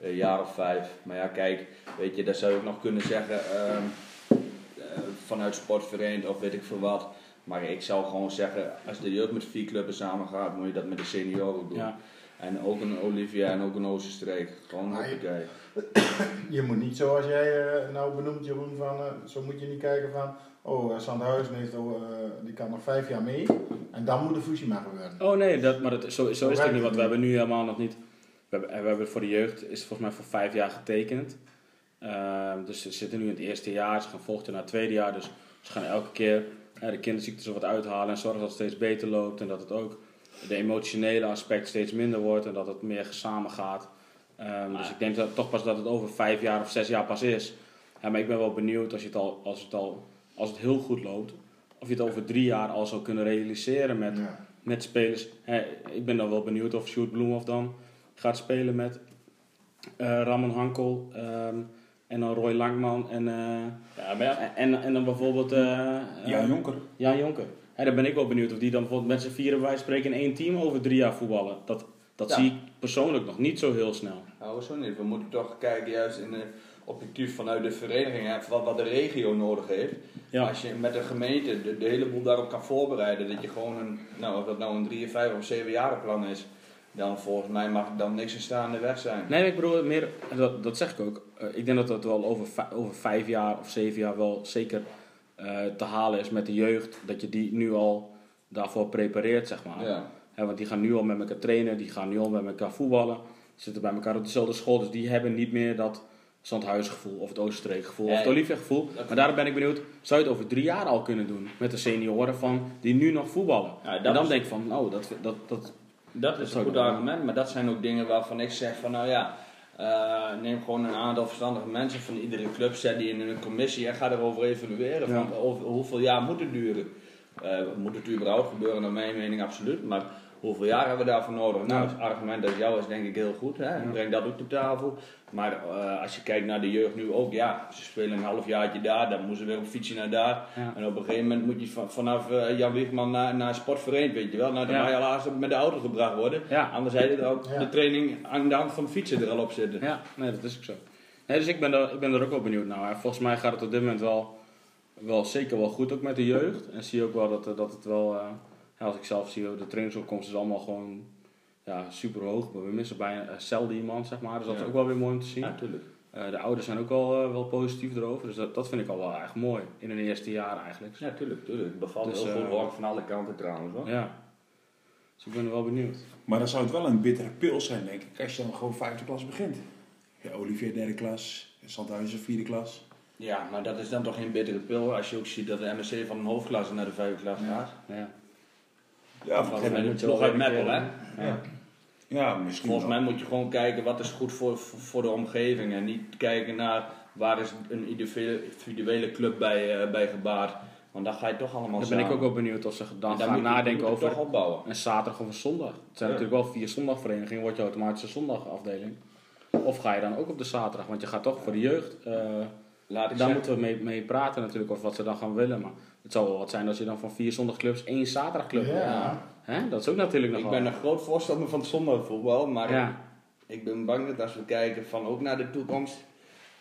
een jaar of vijf. Maar ja, kijk, weet je, dat zou ik nog kunnen zeggen. ehm, vanuit sportvereniging of weet ik veel wat. Maar ik zou gewoon zeggen, als de jeugd met vier clubs samen gaat, moet je dat met de senioren doen. Ja. En ook een Olivia en ook een Oosterstreek. Gewoon Maar je- hoppakee. Je moet niet zoals jij eh, nou benoemt, Jeroen, van, eh, zo moet je niet kijken van, oh, uh, Sandhuizen heeft, eh, die kan nog vijf jaar mee en dan moet de fusie maar worden. Oh nee, dat, maar dat, zo, zo is het niet, want we hebben nu helemaal nog niet. We hebben, we hebben voor de jeugd is het volgens mij voor vijf jaar getekend. Ehm, dus ze zitten nu in het eerste jaar, ze gaan volgend jaar naar het tweede jaar. Dus ze gaan elke keer eh, de kinderziektes er wat uithalen en zorgen dat het steeds beter loopt. En dat het ook de emotionele aspect steeds minder wordt en dat het meer samen gaat. Ehm, dus ik denk dat, toch pas dat het over vijf jaar of zes jaar pas is. Ja, maar ik ben wel benieuwd als, je het al, als, het al, als het heel goed loopt, of je het over drie jaar al zou kunnen realiseren met Ja. met spelers. Hè, ik ben dan wel benieuwd of Sjoerd Bloemhoff dan gaat spelen met eh, Ramon Hankel ehm, en dan Roy Langman en, eh, Ja, maar ja, en, en dan bijvoorbeeld eh Ja, eh, Jonker. Jan Jonker. Hè, daar ben ik wel benieuwd of die dan bijvoorbeeld met z'n vieren bij spreken in één team over drie jaar voetballen. Dat, dat Ja. zie ik persoonlijk nog niet zo heel snel. nou zo niet. We moeten toch kijken juist in de objectief vanuit de vereniging, hè, wat, wat de regio nodig heeft. Ja. Als je met de gemeente de, de hele boel daarop kan voorbereiden, dat je gewoon een, nou of dat nou een drie, vijf of zeven jaren plan is, dan volgens mij mag dan niks in staande weg zijn. Nee, ik bedoel meer, dat, dat zeg ik ook. Eh, ik denk dat dat wel over, over vijf jaar of zeven jaar wel zeker eh, te halen is met de jeugd. Dat je die nu al daarvoor prepareert, zeg maar. Ja. Want die gaan nu al met elkaar trainen, die gaan nu al met elkaar voetballen. Zitten bij elkaar op dezelfde school, dus die hebben niet meer dat Zandhuisgevoel of het Oosterstreekgevoel of het. Olivia-gevoel. Maar daarom ben ik benieuwd, zou je het over drie jaar al kunnen doen met de senioren van die nu nog voetballen? Ja, en dan is- denk ik van, nou, dat, dat, dat, Dat is een goed argument, maar dat zijn ook dingen waarvan ik zeg van nou ja, eh, neem gewoon een aantal verstandige mensen van iedere club, zet die in een commissie en ga erover evalueren. Ja. Van over hoeveel jaar moet het duren? Eh, moet het überhaupt gebeuren? Naar mijn mening absoluut, maar hoeveel jaar hebben we daarvoor nodig? Nou, het argument dat jou is denk ik heel goed, hè? breng dat ook op tafel. Maar eh, als je kijkt naar de jeugd nu ook, ja, ze spelen een halfjaartje daar, dan moeten ze weer een fietsje naar daar. Ja. En op een gegeven moment moet je van, vanaf eh, Jan Wiegman naar, naar sportvereniging, weet je wel. Nou, dan Ja. mag je helaas met de auto gebracht worden. Ja. Anders had er ook de training aan de hand van de fietsen er al op zitten. Ja, nee, dat is ook zo. Nee, dus ik ben, er, ik ben er ook wel benieuwd naar. Maar volgens mij gaat het op dit moment wel, wel zeker wel goed, ook met de jeugd. En zie je ook wel dat, eh, dat het wel, ja, als ik zelf zie, de trainingsopkomst is allemaal gewoon ja, super hoog. Maar we missen bijna uh, zelden iemand, zeg maar. Dus dat is ook wel weer mooi om te zien. Ja, natuurlijk. Eh, de ouders zijn ook wel, eh, wel positief erover. Dus dat, dat vind ik al wel echt mooi. In een eerste jaar eigenlijk. Ja, tuurlijk, tuurlijk. Het bevalt Dus, heel eh, goed hoor, van alle kanten trouwens hoor. Ja. Dus ik ben er wel benieuwd. Maar dan zou het wel een bittere pil zijn, denk ik, als je dan gewoon vijfde klas begint. Ja, Olivier derde klas, Zandhuizen vierde klas. Ja, maar dat is dan toch geen bittere pil als je ook ziet dat de MSC van een hoofdklasse naar de vijfde klas gaat. Ja. Ja, Volgens En mij moet je wel uit Meppel, hè. ja. ja, misschien Volgens wel. mij moet je gewoon kijken wat is goed voor, voor de omgeving en niet kijken naar waar is een individuele- club bij, eh, bij gebaard. Want dan ga je toch allemaal Dan ben ik ook wel benieuwd of ze dan gaan nadenken over toch opbouwen. een zaterdag of een zondag. Het zijn Ja. natuurlijk wel vier zondagverenigingen, wordt je automatisch een zondagafdeling. Of ga je dan ook op de zaterdag? Want je gaat toch voor de jeugd. eh, Laat ik daar moeten we mee, mee praten natuurlijk, of wat ze dan gaan willen. Maar het zou wel wat zijn als je dan van vier zondagclubs één zaterdagclub hebt. Ja. Hè? Dat is ook natuurlijk nog ik wel. ben een groot voorstander van het zondagvoetbal, maar Ja, ik ben bang dat als we kijken van ook naar de toekomst,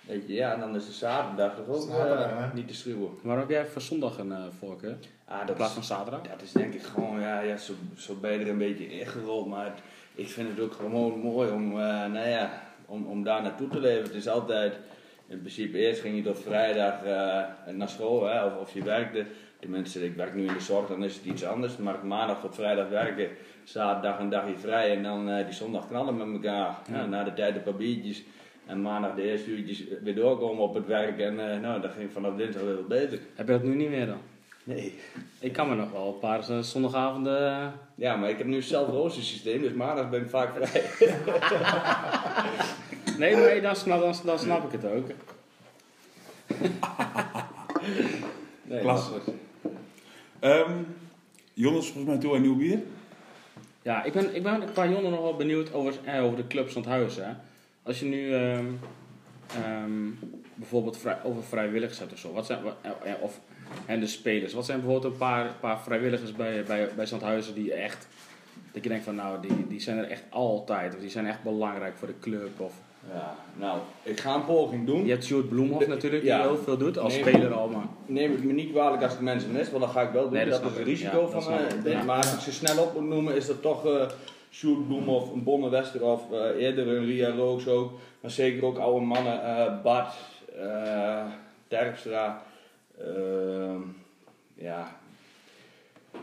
weet je, ja, dan is de zaterdag toch ook Zaterdag, eh, niet te schreeuwen. waarom heb jij voor zondag een eh, voorkeur? Ah, In dat plaats is, van zaterdag? dat is denk ik gewoon, ja, ja zo, zo ben je er een beetje ingerold, maar het- ik vind het ook gewoon mooi om, eh, nou ja, om, om daar naartoe te leven. Het is altijd, in principe eerst ging je tot vrijdag eh, naar school, hè, of, of je werkte. Tenminste, ik werk nu in de zorg, dan is het iets anders. Maar maandag tot vrijdag werken, zaterdag een dagje vrij en dan eh, die zondag knallen met elkaar. Ja. Ja, na de tijd een paar biertjes. En maandag de eerste uurtjes weer doorkomen op het werk. En eh, nou, dat ging vanaf dinsdag weer wat beter. Heb je dat nu niet meer dan? Nee. Ik kan me nog wel een paar zondagavonden... Ja, maar ik heb nu zelf een roostersysteem, dus maandag ben ik vaak vrij. Nee, nee, dan snap, dan, dan snap ik het ook. Nee, Klasse. Jonas, volgens mij toe aan nieuw bier. Ja, ik ben, ik ben qua Jonne nog wel benieuwd over, eh, over de clubs van het. Als je nu ehm, ehm, bijvoorbeeld vrij, over vrijwilligers hebt of zo, wat zijn, eh, eh, of, en de spelers, wat zijn bijvoorbeeld een paar, paar vrijwilligers bij, bij, bij Zandhuizen die echt, dat je denkt van nou, die, die zijn er echt altijd, of die zijn echt belangrijk voor de club, of Ja, nou, ik ga een poging doen. Je hebt Sjoerd Bloemhoff natuurlijk, die ja. heel veel doet, als speler al, maar... Neem het me niet kwalijk als ik mensen mis, want dat ga ik wel doen. Nee, dat is een ik. risico Ja, van dit. Ja. Maar als ik ze snel op moet noemen, is dat toch eh Sjoerd Bloemhoff, een Bonne Westerhof, eh eerder een Ria Rooks ook. Maar zeker ook oude mannen, eh Bart, Terpstra, ja...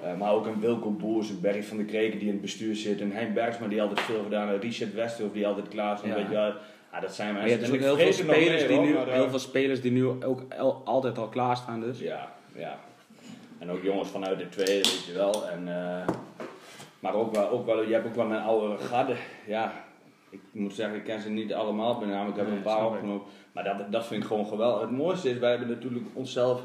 Eh, maar ook een Wilco Boers, een Berry van de Kreken die in het bestuur zit. En Hein Bergsma die altijd veel gedaan heeft. Richard Westerhof die altijd klaar is. Ja. Weet je wel. Ja, dat zijn Maar je mensen. hebt dus ook heel veel, er spelers die nu, eh, heel veel spelers die nu ook el- altijd al klaarstaan dus. ja, ja. En ook jongens vanuit de tweede, weet je wel. En, eh, maar ook wel, ook wel, je hebt ook wel mijn oude garde. Ja, ik moet zeggen, ik ken ze niet allemaal bij naam. Ik heb Nee, een paar opgenomen. Maar dat, dat vind ik gewoon geweldig. Het mooiste is, wij hebben natuurlijk onszelf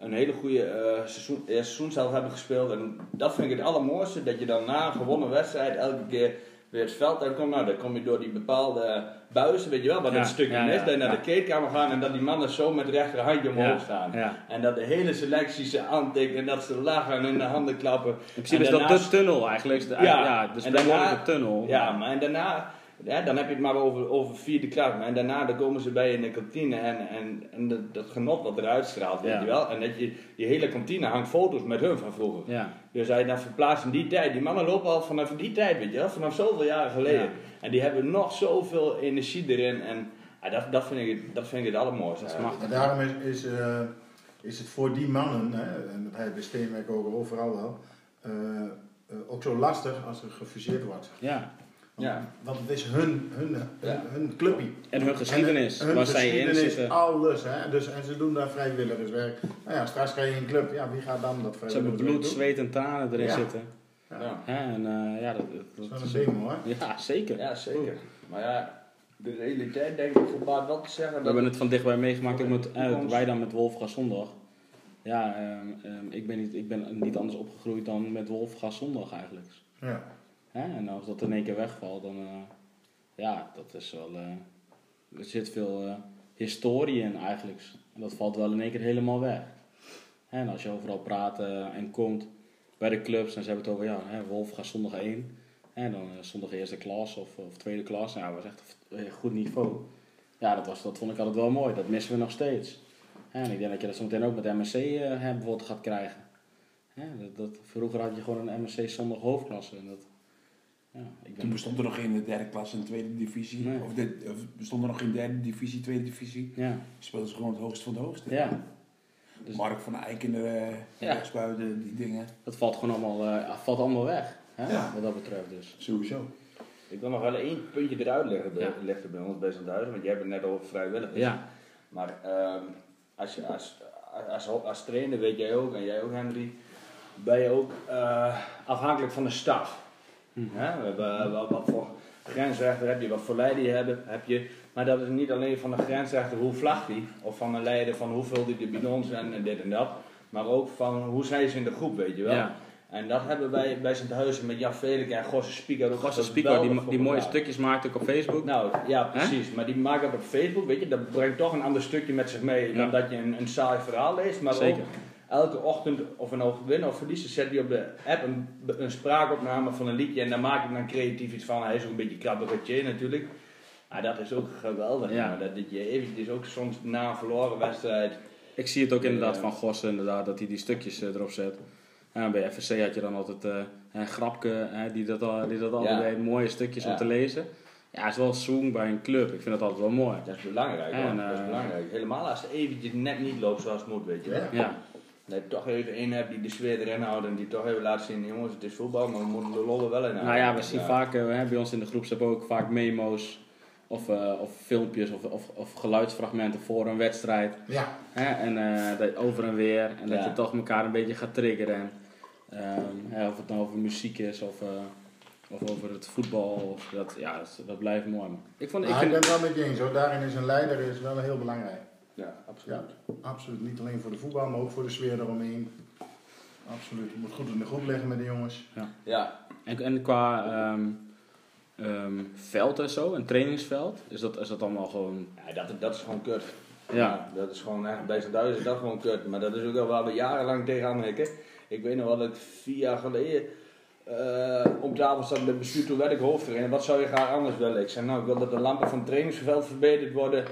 een hele goede eh seizoen, eerste seizoen zelf hebben gespeeld. En dat vind ik het allermooiste. Dat je dan na een gewonnen wedstrijd elke keer weer het veld uitkomt. Nou, dan kom je door die bepaalde buizen, weet je wel, wat Ja, een stukje ja, ja, dat je naar de kleedkamer gaan en dat die mannen zo met het rechterhandje omhoog staan. En dat de hele selectie ze aantikt en dat ze lachen en de handen klappen. In principe En is dat de tunnel eigenlijk. De, Ja, ja, de daarna- tunnel. Ja, maar en daarna, ja, dan heb je het maar over, over vierde klas. Maar en daarna dan komen ze bij je in de kantine en, en, en dat, dat genot wat eruit straalt, weet Ja. je wel. En dat je, die hele kantine hangt foto's met hun van vroeger. Ja. Dus hij dan verplaatst in die tijd. Die mannen lopen al vanaf die tijd, weet je wel. Vanaf zoveel jaren geleden. Ja. En die hebben nog zoveel energie erin. En ja, dat, dat, vind ik, het- dat vind ik het allermooiste. En daarom is, is, eh, is het voor die mannen, hè, en dat heb je bij Steenwijk ook overal wel, eh, eh, ook zo lastig als er gefuseerd wordt. Ja. Want, Ja. want het is hun, hun, hun, Ja. hun clubje. En hun geschiedenis, En hun waar zij in geschiedenis, zitten. alles. Hè? Dus, en ze doen daar vrijwilligerswerk. Nou ja, straks ga je in een club. Ja, wie gaat dan dat Ze hebben vrijwilligerswerk bloed, doen? zweet en tranen erin Ja. zitten. Ja. En eh, ja, dat, dat, Dat is een ding hoor. Ja, zeker. Ja, zeker. Maar ja, de realiteit denk ik gebaat wel te zeggen. We dat hebben het van dichtbij meegemaakt, ook met, eh, wij dan met Wolfgas Zondag. Ja, ehm, ehm, ik, ben niet, ik ben niet anders opgegroeid dan met Wolfgas Zondag eigenlijk. Ja. Hè? En als dat in één keer wegvalt, dan uh, ja, dat is wel. Uh, er zit veel uh, historie in eigenlijk. En dat valt wel in één keer helemaal weg. En als je overal praat en komt bij de clubs en ze hebben het over ja, hè, Wolf gaat zondag 1. En dan zondag eerste klas of, of tweede klas. Nou, dat was echt een goed niveau. Ja, dat, was, dat vond ik altijd wel mooi. Dat missen we nog steeds. En ik denk dat je dat zo meteen ook met MSC bijvoorbeeld gaat krijgen. Dat, dat, vroeger had je gewoon een MSC zondag hoofdklasse. En dat, ja, ik. Toen bestond er nog geen derde klas en tweede divisie. Nee. Of, de, of bestond er nog geen derde divisie, tweede divisie. Ja, Speelden ze gewoon het hoogste van de hoogste. ja. Dus Mark van Eyck en de Ja. rechtsbuiten, die dingen. dat valt gewoon allemaal, eh, valt allemaal weg. Hè, Ja. Wat dat betreft dus. Sowieso. Ik wil nog wel één puntje eruit leggen Ja. leggen bij ons bij Zandhuizen, want jij hebt het net over vrijwilligers. Ja, Maar ehm, als, je, als, als, als, trainer weet jij ook, en jij ook Henry, ben je ook eh, afhankelijk van de staf. Hm. Hè? We hebben, wat, wat voor grensrechter heb je, wat voor leider je hebt, heb je. Maar dat is niet alleen van de grensrechter hoe vlagt die, of van een leider van hoeveel die de bidons en, en dit en dat. Maar ook van hoe zijn ze in de groep, weet je wel. ja. En dat hebben wij bij Sint-Huizen met Jan Velek en Gosse Spieker ook Gasten Spico, die, die mooie stukjes maakt ook op Facebook. Nou ja, precies. Maar die maken dat op Facebook, weet je, dat brengt toch een ander stukje met zich mee dan dat je een, een saai verhaal leest. Maar Zeker. ook elke ochtend, of we nou winnen of verliezen, zet hij op de app een, een spraakopname van een liedje en daar maak ik dan creatief iets van. Hij is ook een beetje krabberetje natuurlijk. Maar dat is ook geweldig. Ja. maar Dat, dat je eventjes ook soms na een verloren wedstrijd. Ik zie het ook inderdaad Ja. van Gossen, inderdaad, dat hij die stukjes eh, erop zet. En bij FSC had je dan altijd eh, een grapke hè, die dat, al, die dat altijd Ja. deed, mooie stukjes om te lezen. Ja, het is wel zoen bij een club. Ik vind dat altijd wel mooi. Dat is belangrijk hoor. En, dat is eh, belangrijk. Helemaal als het eventjes net niet loopt zoals het moet, weet je wel. Ja. Je toch even één hebt die de sfeer erin houdt en die toch even laat zien, jongens, het is voetbal, maar we moeten de lollen wel in houden. nou ja, we zien vaak, eh, hè, bij ons in de groep hebben we ook vaak memo's of, eh, of filmpjes of, of, of geluidsfragmenten voor een wedstrijd. Ja. Hè, en eh, dat over en weer. En dat je toch elkaar een beetje gaat triggeren. En, ehm, hè, of het nou over muziek is of, eh, of over het voetbal. Of dat, ja, dat, dat blijft mooi. man. Ik, vond, ik vind, ben het wel met je eens hoor. Daarin is een leider is wel heel belangrijk. Ja, absoluut. Ja, absoluut. Niet alleen voor de voetbal, maar ook voor de sfeer eromheen. Absoluut. Je moet goed in de groep liggen met de jongens. Ja, en, en qua ehm, ehm, veld en zo, een trainingsveld, is dat, is dat allemaal gewoon... ja dat, dat is gewoon kut. Ja. dat is gewoon echt, bij z'n duizend is dat gewoon kut. Maar dat is ook al waar we jarenlang tegenaan hikken. Ik weet nog wel dat ik vier jaar geleden, eh, op tafel zat met het bestuur, toen werd ik hoofdtrainer. Wat zou je graag anders willen? Ik zei, nou, ik wil dat de lampen van het trainingsveld verbeterd worden.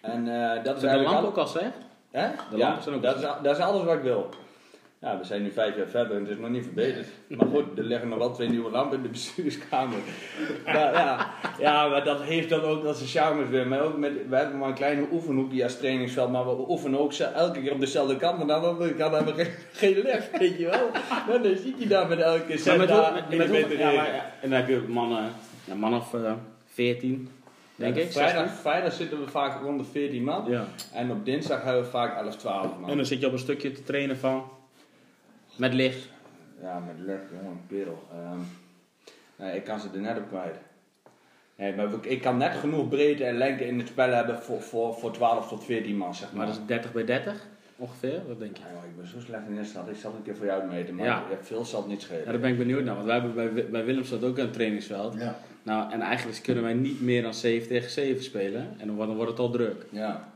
En eh, dat is de eigenlijk al- ook al slecht? Hè? De ja, lampen zijn ook dat is, dat is alles wat ik wil. Ja, we zijn nu vijf jaar verder en het is nog niet verbeterd. Maar goed, er liggen nog wel twee nieuwe lampen in de bestuurskamer. maar, ja, ja, maar dat heeft dan ook dat zijn charmes weer. Maar ook met, we hebben maar een kleine oefenhoekje als trainingsveld, maar we oefenen ook elke keer op dezelfde kant. Maar andere kant hebben we geen, geen lef, weet je wel. Dan zit je daar met elke met met winter ja, maar, En dan heb je mannen, ja, man of eh 14, denk Ja, ik. Vrijdag, 16. vrijdag zitten we vaak rond de 14 man. Ja. En op dinsdag hebben we vaak 11, 12 man. En dan zit je op een stukje te trainen van. Met licht. Ja, met lef, jongen, perel. Ehm, nee, ik kan ze er net op kwijt. Nee, maar ik- ik kan net genoeg breedte en lengte in het spel hebben voor, voor, voor 12 tot 14 man, zeg maar. Maar dat is 30 bij 30 ongeveer, wat denk je? Ja, ik ben zo slecht in Nederland. Ik zal het een keer voor jou uitmeten, maar ja, veel zal het niet schelen. Ja, daar ben ik benieuwd naar, want wij hebben bij, bij Willemstad ook een trainingsveld. Ja. Nou, en eigenlijk kunnen wij niet meer dan 7 tegen 7 spelen. En dan wordt, het al druk. Ja.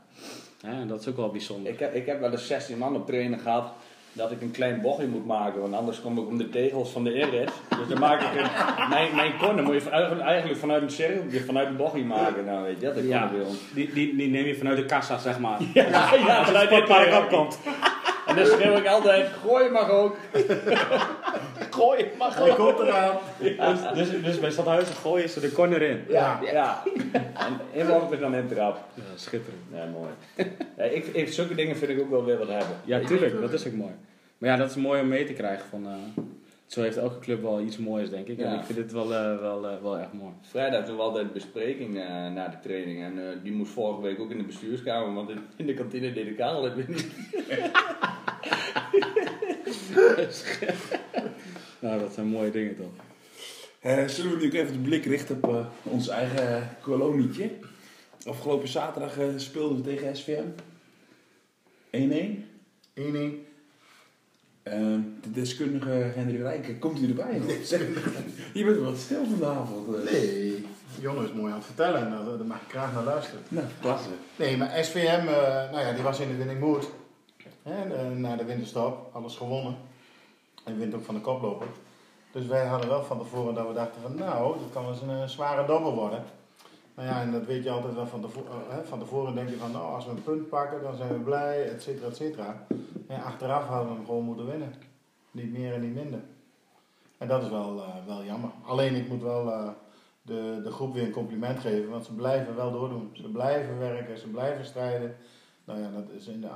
En dat is ook wel bijzonder. Ik, heb, ik heb wel eens 16 man op trainen gehad dat ik een klein bochtje moet maken, want anders kom ik om de tegels van de Erit. Dus dan maak ik een, mijn, mijn corner moet je eigenlijk- vanuit een cirkeltje, vanuit een bochtje maken. Nou weet je, dat ik Ja, wil. die, die, die neem je vanuit de kassa, zeg maar. Ja, ja, vanuit sportpark park opkomt. En dan schreeuw ik altijd, gooi mag ook. Gooi, mag Hij komt eraan. Dus, dus, dus bij Stadhuizen gooien ze de corner in. Ja, ja. En inworpen dan in trap. Ja, schitterend. Ja, mooi. Ja, ik, ik, zulke dingen vind ik ook wel weer wat hebben. Ja, tuurlijk, dat is ook mooi. Maar ja, dat is mooi om mee te krijgen. Van, eh, zo heeft elke club wel iets moois, denk ik. En Ja. ik vind dit wel, eh, wel, eh, wel echt mooi. Vrijdag doen we altijd bespreking eh, na de training. En eh, die moest vorige week ook in de bestuurskamer, want in, in de kantine deed de Karel het weer niet. Nou, dat zijn mooie dingen toch? Zullen we nu ook even de blik richten op eh, ons eigen kolonietje? Afgelopen zaterdag speelden we tegen SVM. 1-1. 1-1. Ehm, de deskundige Henry Rijken, komt u erbij? Zeg, je bent wat stil vanavond. eh. Nee, Jon is mooi aan het vertellen en daar, daar mag ik graag naar luisteren. Nou, klasse. Nee, maar SVM, eh, nou ja, die was in de winning mood. Hè, eh, na de winterstop, alles gewonnen. En wint ook van de koploper. Dus wij hadden wel van tevoren dat we dachten van nou, dat kan wel eens een zware dobbel worden. Nou ja, en dat weet je altijd wel van tevoren. eh, van tevoren denk je van nou, als we een punt pakken, dan zijn we blij, et cetera, et cetera. En achteraf hadden we hem gewoon moeten winnen. Niet meer en niet minder. En dat is wel, eh, wel jammer. Alleen ik moet wel eh, de, de groep weer een compliment geven, want ze blijven wel doordoen. Ze blijven werken, ze blijven strijden. Nou ja, dat is in de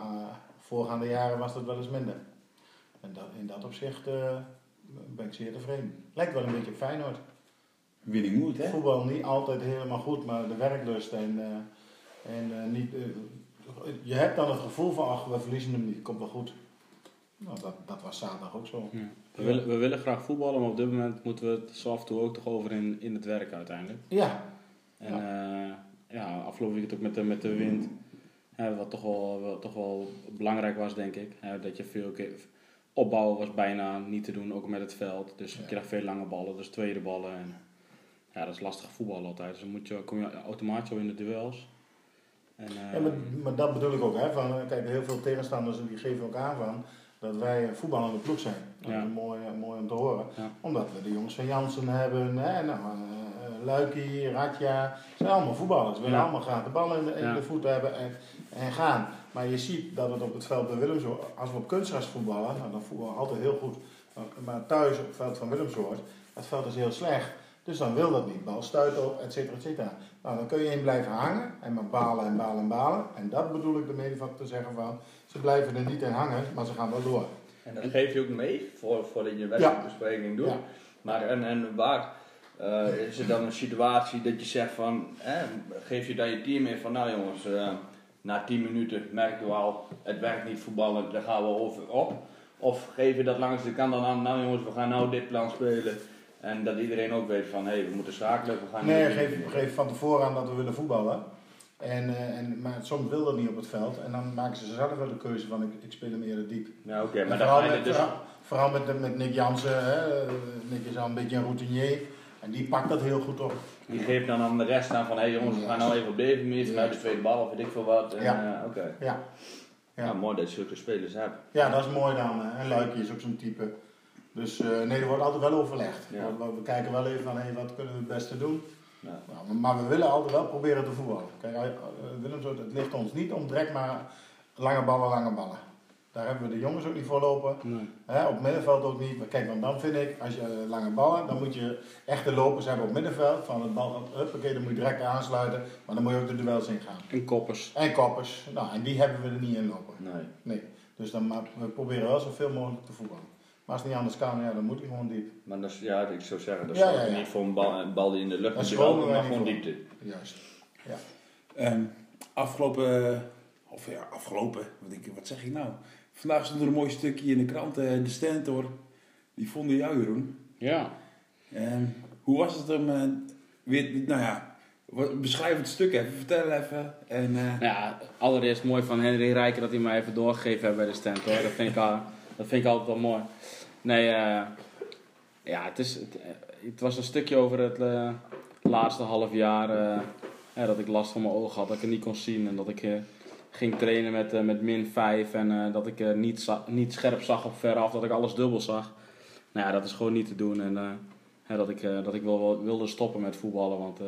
voorgaande jaren was dat wel eens minder. En in dat opzicht ben ik zeer tevreden. Lijkt wel een beetje op Feyenoord. Winning mood, hè? Voetbal niet altijd helemaal goed, maar de werklust en, eh, en eh, niet, eh, je hebt dan het gevoel van, ach, we verliezen hem niet, komt wel goed. Nou, dat, dat was zaterdag ook zo. We, willen, we willen graag voetballen, maar op dit moment moeten we het zo af en toe ook toch over in, in het werk uiteindelijk. Ja, En ja, ja afgelopen weekend ook met de, met de wind. Hè, wat toch wel, wat toch wel belangrijk was, denk ik. Hè, dat je veel keer, opbouwen was bijna niet te doen, ook met het veld. Dus je krijgt veel lange ballen, dus tweede ballen. En, ja, dat is lastig voetballen altijd. Dus dan moet je, kom je automatisch al in de duels. En, eh, Ja, maar, maar dat bedoel ik ook. Hè, van, eh, kijk, heel veel tegenstanders die geven ook aan van dat wij een voetballende ploeg zijn. Dat Ja. is mooi, eh, mooi om te horen. Ja. Omdat we de jongens van Jansen hebben, hè, nou, eh, eh, Luikie, Ratja. zijn allemaal voetballers. We willen allemaal graag de bal in de, in de voet hebben en, en gaan. Maar je ziet dat het op het veld bij Willemshoort, als we op kunstgras voetballen, nou, dan voetballen we altijd heel goed. Maar, thuis op het veld van Willemshoort, het veld is heel slecht. Dus dan wil dat niet. Bal stuit op, et cetera, et cetera. Nou, dan kun je in blijven hangen en maar balen en balen en balen. En dat bedoel ik ermee van te zeggen van, ze blijven er niet in hangen, maar ze gaan wel door. En dat geef je ook mee voor, voordat je een wedstrijdbespreking doet. Ja. Maar en, en waar eh, is er dan een situatie dat je zegt van, geef je dan je team in van, nou jongens, eh, na 10 minuten merken we al, het werkt niet voetballen, daar gaan we over op. Of geef je dat langs de kant dan aan, nou jongens, we gaan nou dit plan spelen. En dat iedereen ook weet van, hé, hey, we moeten schakelen, we gaan Nee, geef, geef van tevoren aan dat we willen voetballen. En, eh, en, maar soms wil dat niet op het veld. En dan maken ze zelf wel de keuze van ik, ik speel hem eerder diep. Ja, oké, maar dan vooral, ga je dus... vooral, vooral met, met Nick Jansen. Hè. Nick is al een beetje een routinier. En die pakt dat heel goed op. Die geeft dan aan de rest aan van, hé hey jongens, we gaan nou even op deze manier vanuit de tweede bal of weet ik veel wat. En, Ja. eh, oké. Ja. Ja. Ja, mooi dat je zulke spelers hebt. Ja, dat is mooi dan. En Luikie is ook zo'n type. Dus eh, nee, er wordt altijd wel overlegd. Ja. We, we kijken wel even van, hey, wat kunnen we het beste doen? Ja. Nou, maar we willen altijd wel proberen te voetballen. Kijk, eh, Willem, het ligt ons niet om direct maar lange ballen, lange ballen. Daar hebben we de jongens ook niet voor lopen. Nee. Hè, op het middenveld ook niet. Maar kijk, want dan vind ik, als je eh, lange ballen, dan moet je echte lopers hebben op het middenveld. Van het bal huppakee, dan moet je direct aansluiten. Maar dan moet je ook de duels ingaan. En koppers. En koppers, nou, en die hebben we er niet in lopen. Nee. Nee. Dus dan, maar we proberen wel zoveel mogelijk te voetballen. Maar als het niet anders kan, ja, dan moet hij gewoon diep. Maar dat is, ja, ik zou zeggen, dat Ja, is ja, ja. niet voor een bal, een bal die in de lucht wij maar gewoon voor. diepte. Juist. Ehm, afgelopen, of ja, afgelopen, wat, ik, wat zeg ik nou? Vandaag stond er een mooi stukje in de krant, eh, de Stentor. Die vonden jou, Jeroen. Ja. Ehm, hoe was het om, eh, weer, nou ja, wat- beschrijf het stuk even, vertel even. En, eh, Nou ja, allereerst mooi van Henry Rijken dat hij mij even doorgegeven heeft bij de stand hoor. Dat vind ik, al, dat vind ik altijd wel mooi. Nee, eh, ja, het, is, het, eh, het was een stukje over het eh, laatste half jaar ja, dat ik last van mijn ogen had, dat ik het niet kon zien en dat ik ging trainen met, met min 5 en dat ik niet, niet scherp zag op veraf, dat ik alles dubbel zag. Nou ja, dat is gewoon niet te doen en dat ik, dat ik wel wilde stoppen met voetballen, want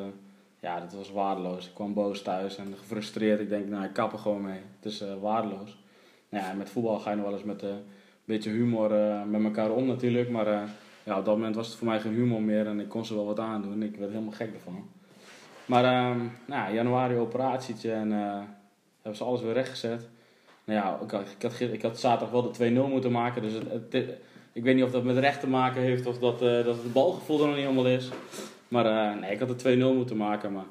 ja, dat was waardeloos. Ik kwam boos thuis en gefrustreerd. Ik denk, nou, ik kap er gewoon mee. Het is waardeloos. Nou ja, met voetbal ga je nog wel eens met beetje humor eh, met elkaar om natuurlijk. Maar eh, ja, op dat moment was het voor mij geen humor meer en ik kon ze wel wat aandoen. Ik werd helemaal gek ervan. Maar ehm, nou, ja, januari operatietje en eh, hebben ze alles weer rechtgezet. Nou ja, ik had, ik had, ik had zaterdag wel de 2-0 moeten maken. Dus het, ik weet niet of dat met recht te maken heeft of dat, dat het balgevoel er nog niet helemaal is. Maar nee, ik had de 2-0 moeten maken. Maar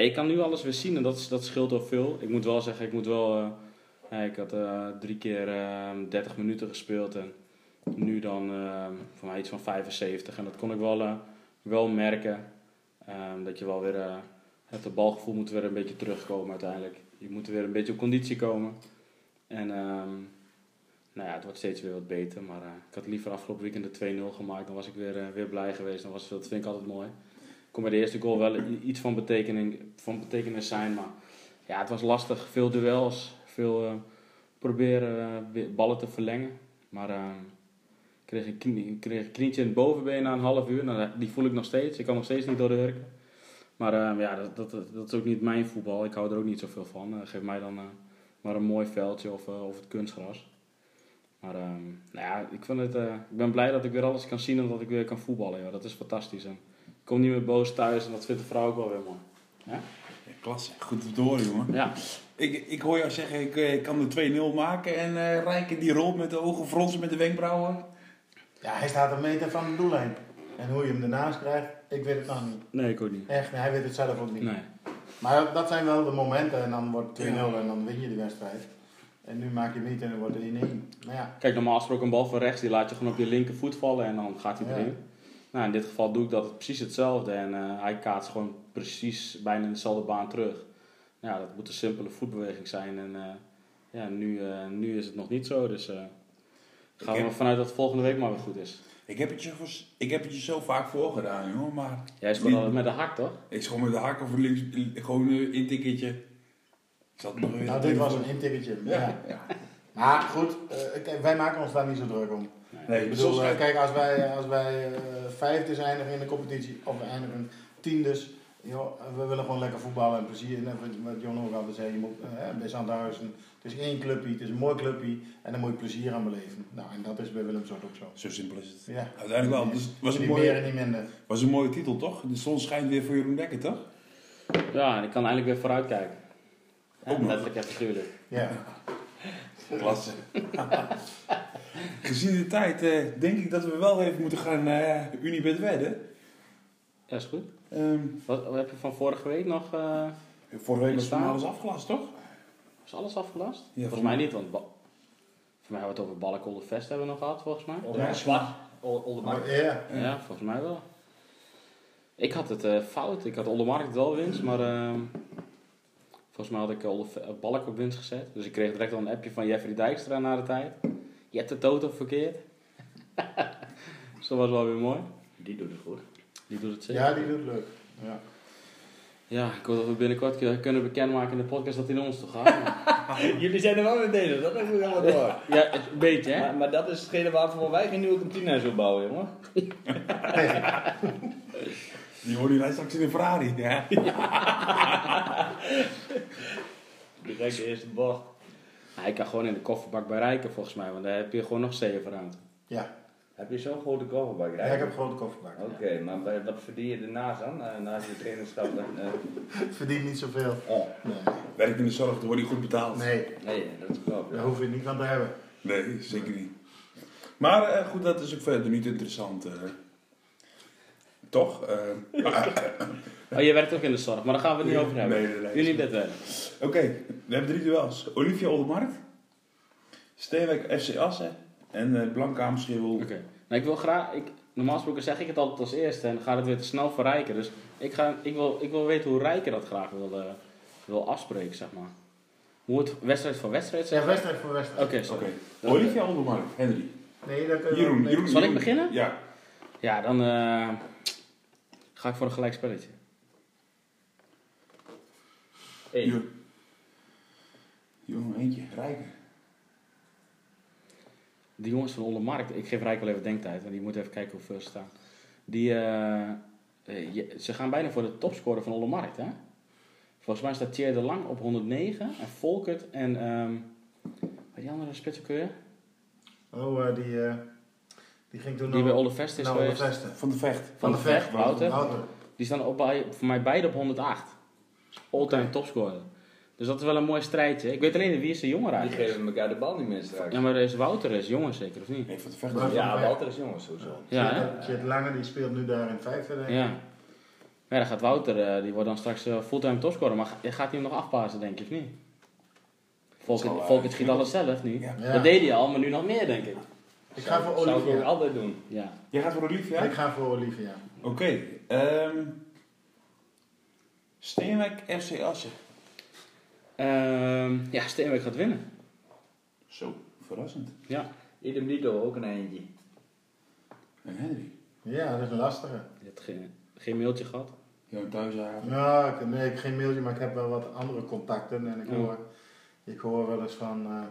ik kan nu alles weer zien en dat, dat scheelt wel veel. Ik moet wel zeggen, ik moet wel. Ja, ik had eh, drie keer eh 30 minuten gespeeld en nu dan eh, voor mij iets van 75. En dat kon ik wel, eh, wel merken. Ehm, dat je wel weer. eh, het balgevoel moet weer een beetje terugkomen uiteindelijk. Je moet weer een beetje op conditie komen. En ehm, nou ja, het wordt steeds weer wat beter. Maar ik had liever afgelopen weekend de 2-0 gemaakt. Dan was ik weer, weer blij geweest. Dan was, dat vind ik altijd mooi. Kon bij de eerste goal wel iets van, betekening, van betekenis zijn. Maar ja, het was lastig. Veel duels. Veel eh, proberen eh, ballen te verlengen. Maar ehm, ik kreeg een, kreeg een knietje in het bovenbeen na een half uur. Nou, die voel ik nog steeds. Ik kan nog steeds niet door de hurken. Maar ja, dat, dat, is ook niet mijn voetbal. Ik hou er ook niet zoveel van. Eh, geef mij dan eh, maar een mooi veldje of, eh, of het kunstgras. Maar nou ja, ik, vind het, eh, ik ben blij dat ik weer alles kan zien en dat ik weer kan voetballen. Dat is fantastisch. En ik kom niet meer boos thuis en dat vindt de vrouw ook wel weer mooi. Klasse, goed horen, jongen. Ja, Ik, ik hoor jou zeggen, ik, eh, ik kan de 2-0 maken en eh Rijken die rolt met de ogen fronsen met de wenkbrauwen. Ja, hij staat een meter van de doellijn. En hoe je hem ernaast krijgt, ik weet het nog niet. nee, ik ook niet. Echt, hij weet het zelf ook niet. Nee. Maar dat zijn wel de momenten en dan wordt het 2-0 Ja. en dan win je de wedstrijd. En nu maak je hem niet en dan wordt het 1-1. Maar ja, Kijk, normaal gesproken een bal van rechts, die laat je gewoon op je linkervoet vallen en dan gaat hij Ja. Nou, in dit geval doe ik dat precies hetzelfde en eh, hij kaatst gewoon precies bijna in dezelfde baan terug. Ja, dat moet een simpele voetbeweging zijn en eh, ja, nu, eh, nu is het nog niet zo, dus eh gaan Ik we heb- vanuit dat het volgende week maar weer goed is. Ik heb het je, ik heb het je zo vaak voorgedaan, jongen, maar Jij speelt altijd met de hak, toch? ik schoon met de hak of links, gewoon een intikketje. Ik zat nog nou dit was een intikketje. Ja. Ja, ja. Maar goed, eh, wij maken ons daar niet zo druk om. Nee, Ik bedoel, soms eh, kijk, als wij, als wij eh, vijfde eindigen in de competitie, of we eindigen tiendes, joh, we willen gewoon lekker voetballen en plezier. En wat, wat Jon ook altijd zei, je moet eh, bij Zandhuizen, het is één clubje, het is een mooi clubje en daar moet je plezier aan beleven. Nou, en dat is bij Willem Soort ook zo. Zo simpel is het. Ja. Uiteindelijk wel. Dus het was een, niet meer en mooie, niet minder. was een mooie titel, toch? De zon schijnt weer voor Jeroen Dekker, toch? Ja, en ik kan eindelijk weer vooruitkijken. Ja, letterlijk en figuurlijk. Ja. Klasse. Gezien de tijd eh, denk ik dat we wel even moeten gaan eh Unibet wedden. Ja, is goed. Ehm, Wat, wat heb je van vorige week nog? eh vorige week was alles afgelast, toch? is alles afgelast? Ja, volgens mij niet, want voor mij hebben we het over Ballenkolder Fest hebben we nog gehad, volgens mij. Ja, zwart. Ol- Oldermark. Oh, ja. Ja, volgens mij wel. Ik had het eh, fout. Ik had Ollemarkt wel winst, maar ehm, volgens mij had ik eh, Balk op winst gezet. Dus ik kreeg direct al een appje van Jeffrey Dijkstra na de tijd. Je hebt de toto verkeerd. dus dat was wel weer mooi. Die doet het goed. Die doet het zeker. ja, die doet leuk. Ja. Ja, ik hoop dat we binnenkort kunnen bekendmaken in de podcast dat hij naar ons toe gaat. maar- Jullie zijn er wel mee bezig, dat ik helemaal door. Ja, een beetje hè. Maar, maar dat is hetgene waarvoor wij geen nieuwe kantine zullen bouwen, jongen. Die hoor je straks in de Ferrari. Ja. Direct de eerste bocht. Ja, ik kan gewoon in de kofferbak bij Rijken volgens mij, want daar heb je gewoon nog zeven ruimte. Ja. Heb je zo'n grote kofferbak? ja, ik heb een grote kofferbak. Oké, maar wat verdien je ernaast dan? Eh, naast je trainerschap? en, eh, Het verdient niet zoveel. oh, Nee. Werk in de zorg, dan word je goed betaald. nee, nee, dat is klopt. daar hoef je niet van te hebben. Nee, zeker niet. Maar eh, goed, dat is ook verder niet interessant. eh. Toch? Eh, Oh, je werkt ook in de zorg, maar daar gaan we het niet over hebben. Nee, nee, nee. Jullie dit wel. Oké, we hebben drie duels. Olivia Oldermarkt, Steenwijk FC Assen en uh, Blanke Aamschreeuwel. Oké. Nou, ik wil graag, ik, normaal gesproken zeg ik het altijd als eerste en dan gaat het weer te snel voor Rijker. Dus ik, ga, ik, wil, ik wil weten hoe Rijker dat graag wil, eh, wil afspreken, zeg maar. Hoe het wedstrijd voor wedstrijd zeg Ja, wedstrijd voor wedstrijd. Oké, sorry. Oké, Olivia Oldermarkt, Henry. Nee, dat kun je Jeroen. Jeroen. Zal ik beginnen? Ja. Ja, dan eh, ga ik voor een gelijk spelletje. Eén. Jo- Jongen, eentje, Rijker. Die jongens van Ondermarkt, ik geef Rijk wel even denktijd, want die moet even kijken hoe veel ze staan. Die, eh, eh, je- ze gaan bijna voor de topscorer van Ondermarkt, hè? Volgens mij staat Thierry de Lang op 109 en Volkert en, ehm wat die andere spits ook weer? Oh, eh, die, eh, die ging toen Die bij Olle Vest is naar Olle geweest. Vesten. Van de Vecht. Van de Vecht, Wouter. Die staan op, bij, voor mij beide op 108. All-time topscorer. Dus dat is wel een mooi strijdje. Ik weet alleen niet wie is de jonger Die eigenlijk. geven elkaar de bal niet meer straks. Ja, maar is Wouter is jonger zeker, of niet? Nee, van de Vecht. Maar- Ja, Walter is jongens sowieso. Ja, Chit Lange die speelt nu daar in het vijfde, denk ik. Ja. Ja, dan gaat Wouter, eh, die wordt dan straks eh, fulltime topscorer. Maar ga- gaat hij hem nog afpassen, denk je, of niet? Volkert, eh, Volkert schiet alles zelf nu. Ja. Ja. Dat deed hij al, maar nu nog meer, denk ik. Ik ga voor Zou ik ook Olivia. altijd doen. Ja. Jij gaat voor Olivia? Ik ga voor Olivia. Oké. ehm Steenwijk FC Assen. Ehm, ja, Steenwijk gaat winnen. Zo, verrassend. Ja. Idem dito, ook een eentje. En Henry. Ja, dat is een lastige. Je hebt geen, geen mailtje gehad. Jouw thuishaven. Nou, ik, nee, ik heb geen mailtje, maar ik heb wel wat andere contacten. En ik Ja. hoor, ik hoor wel eens van eh,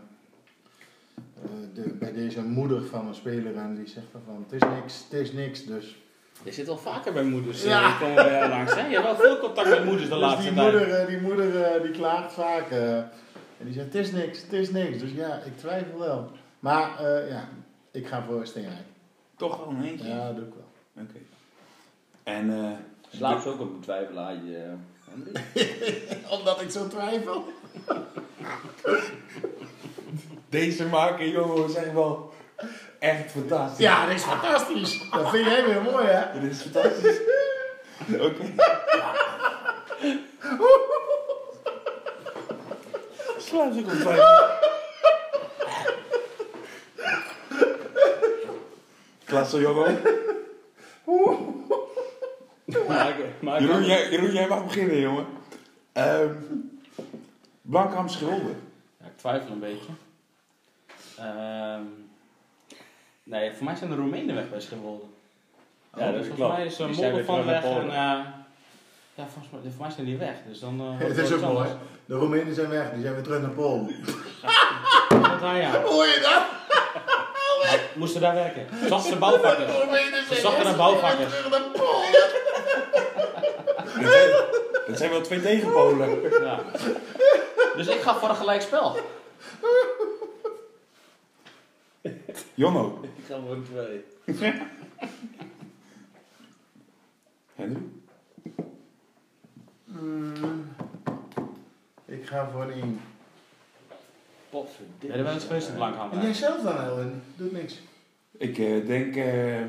eh, de, bij deze moeder van een speler en die zegt van het is niks, het is niks. Dus, Je zit wel vaker bij moeders. eh, Ja. die komen bij jou langs, hè? Je hebt wel veel contact met moeders de dus laatste die tijd. moeder, eh, die moeder eh, die klaagt vaak. eh, en die zegt het is niks, het is niks. Dus ja, ik twijfel wel. Maar eh, ja, ik ga voor Steenrijk. Toch wel een eentje. Ja, dat doe ik wel. Oké. En eh Slaap ze ook op een twijfelaartje, eh, Henry? Omdat ik zo twijfel. deze maken, jongen, zijn wel echt fantastisch. Ja, dat is fantastisch. Dat vind jij weer mooi, hè? Dit is fantastisch. Oké. Slaap ze op twijfel. Klasse, jongen. Maak, maak Jeroen, jij, Jeroen, jij mag beginnen, jongen. Ehm Blankham Schilder. Ja, ik twijfel een beetje. Ehm, nee, voor mij zijn de Roemenen weg bij Schiphol. Ja, dat is volgens klopt. mij is uh, Die zijn Molde weer van terug weg naar en... Polen. eh, ja, volgens mij, voor mij zijn die weg. Dus dan... eh, Het is ook mooi. De Roemenen zijn weg, die zijn weer terug naar Polen. Ja. Hoor je dat? Moesten daar werken. Zachten de bouwvakkers. Ze zachten naar bouwvakkers. terug naar Polen. Dat zijn, wel twee tegenpolen. Ja. Dus ik ga voor een gelijk spel. Jonno. Ik ga voor een twee. Henry. Mm, ik ga voor een 1. Potverdikke. Je er wel eens geweest in En jij zelf dan, Elwin? Doet niks. Ik eh, denk... eh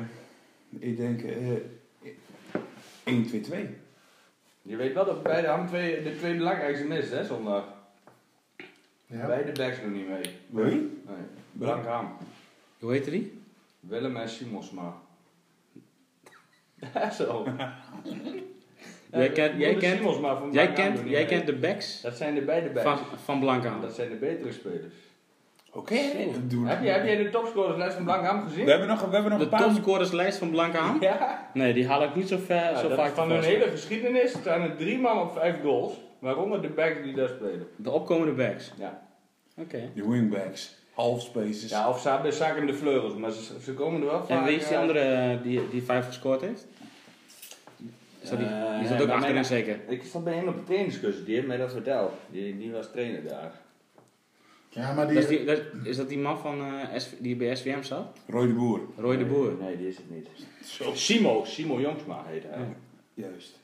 ik denk... eh 1, 2, 2. Je weet wel dat beide ham twee, de twee belangrijkste mist, hè, zondag. Ja. Beide backs doen niet mee. Wie? Nee. Blank ham. Hoe heette die? Willem en Simonsma. Ja, zo. Jij kent- jij kent- van Jij kent, jij kent de backs Dat zijn de beide backs. van, van Blankham. Dat zijn de betere spelers. Oké. Heb je, heb jij de topscorerslijst van Blank Ham gezien? We hebben nog, we hebben nog De een paar... topscorerslijst van Blankham? Ja. Nee, die haal ik niet zo, ver, Ja, zo dat vaak is van hun hele geschiedenis zijn er drie man op vijf goals. Waaronder de backs die daar spelen. De opkomende backs. Ja. Oké. Die wingbacks. Half spaces. Ja, of ze hebben zaken de vleugels, maar ze, ze komen er wel vaak. En wie is die andere eh, die, die vijf gescoord heeft? Is dat die, Eh, die zat ook achterin zeker? Ik zat bij hem op de trainingscursus, die heeft mij dat verteld. Die, die was trainer daar. Ja, maar die... Dat is, die, dat, is dat die man van, eh, SV die bij SVM zat? Roy de Boer. Roy de Boer. Nee, die is het niet. Simo, Simo Jongsma heet hij. Juist.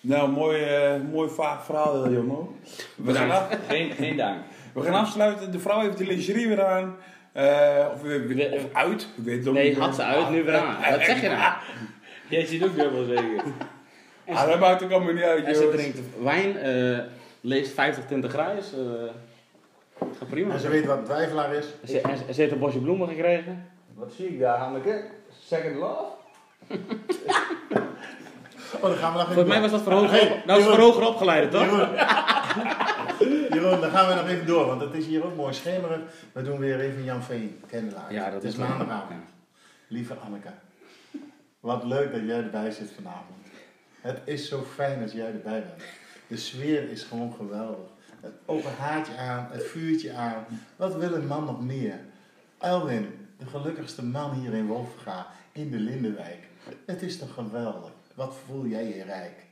Nou, mooi, eh, mooi vaag verhaal, Jonno. We gaan, af- Geen, geen dank. We gaan afsluiten. De vrouw heeft de lingerie weer aan. Eh, of, weer- of uit. Ik weet het ook Nee, niet. had ze uit, nu weer aan. Wat zeg je nou? Jij ziet ook dubbel zeker. Ah, dat maakt ook allemaal niet uit, En ze drinkt wijn, eh, leest 50, 20 graden. eh gaat prima. En ze weet wat een twijfelaar is. Ze, en ze- ze heeft een bosje bloemen gekregen. Wat zie ik daar, Hanneke? Second love? Oh, dan gaan we nog even Volgens mij was dat voor hoger, Hey, op, dat was voor hoger opgeleide, toch? Jeroen. Dan gaan we nog even door, want het is hier ook mooi schemerig. We doen weer even Jan Veen. Ja, dat het is maandagavond. Lieve Anneke, wat leuk dat jij erbij zit vanavond. Het is zo fijn als jij erbij bent. De sfeer is gewoon geweldig. Het open haartje aan, het vuurtje aan. Wat wil een man nog meer? Elwin, de gelukkigste man hier in Wolfga, in de Lindenwijk. Het is toch geweldig? Wat voel jij je rijk?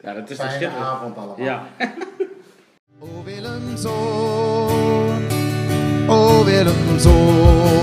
Ja, dat is Fijne avond allemaal. Ja. O Willemzoon, o Willemzoon,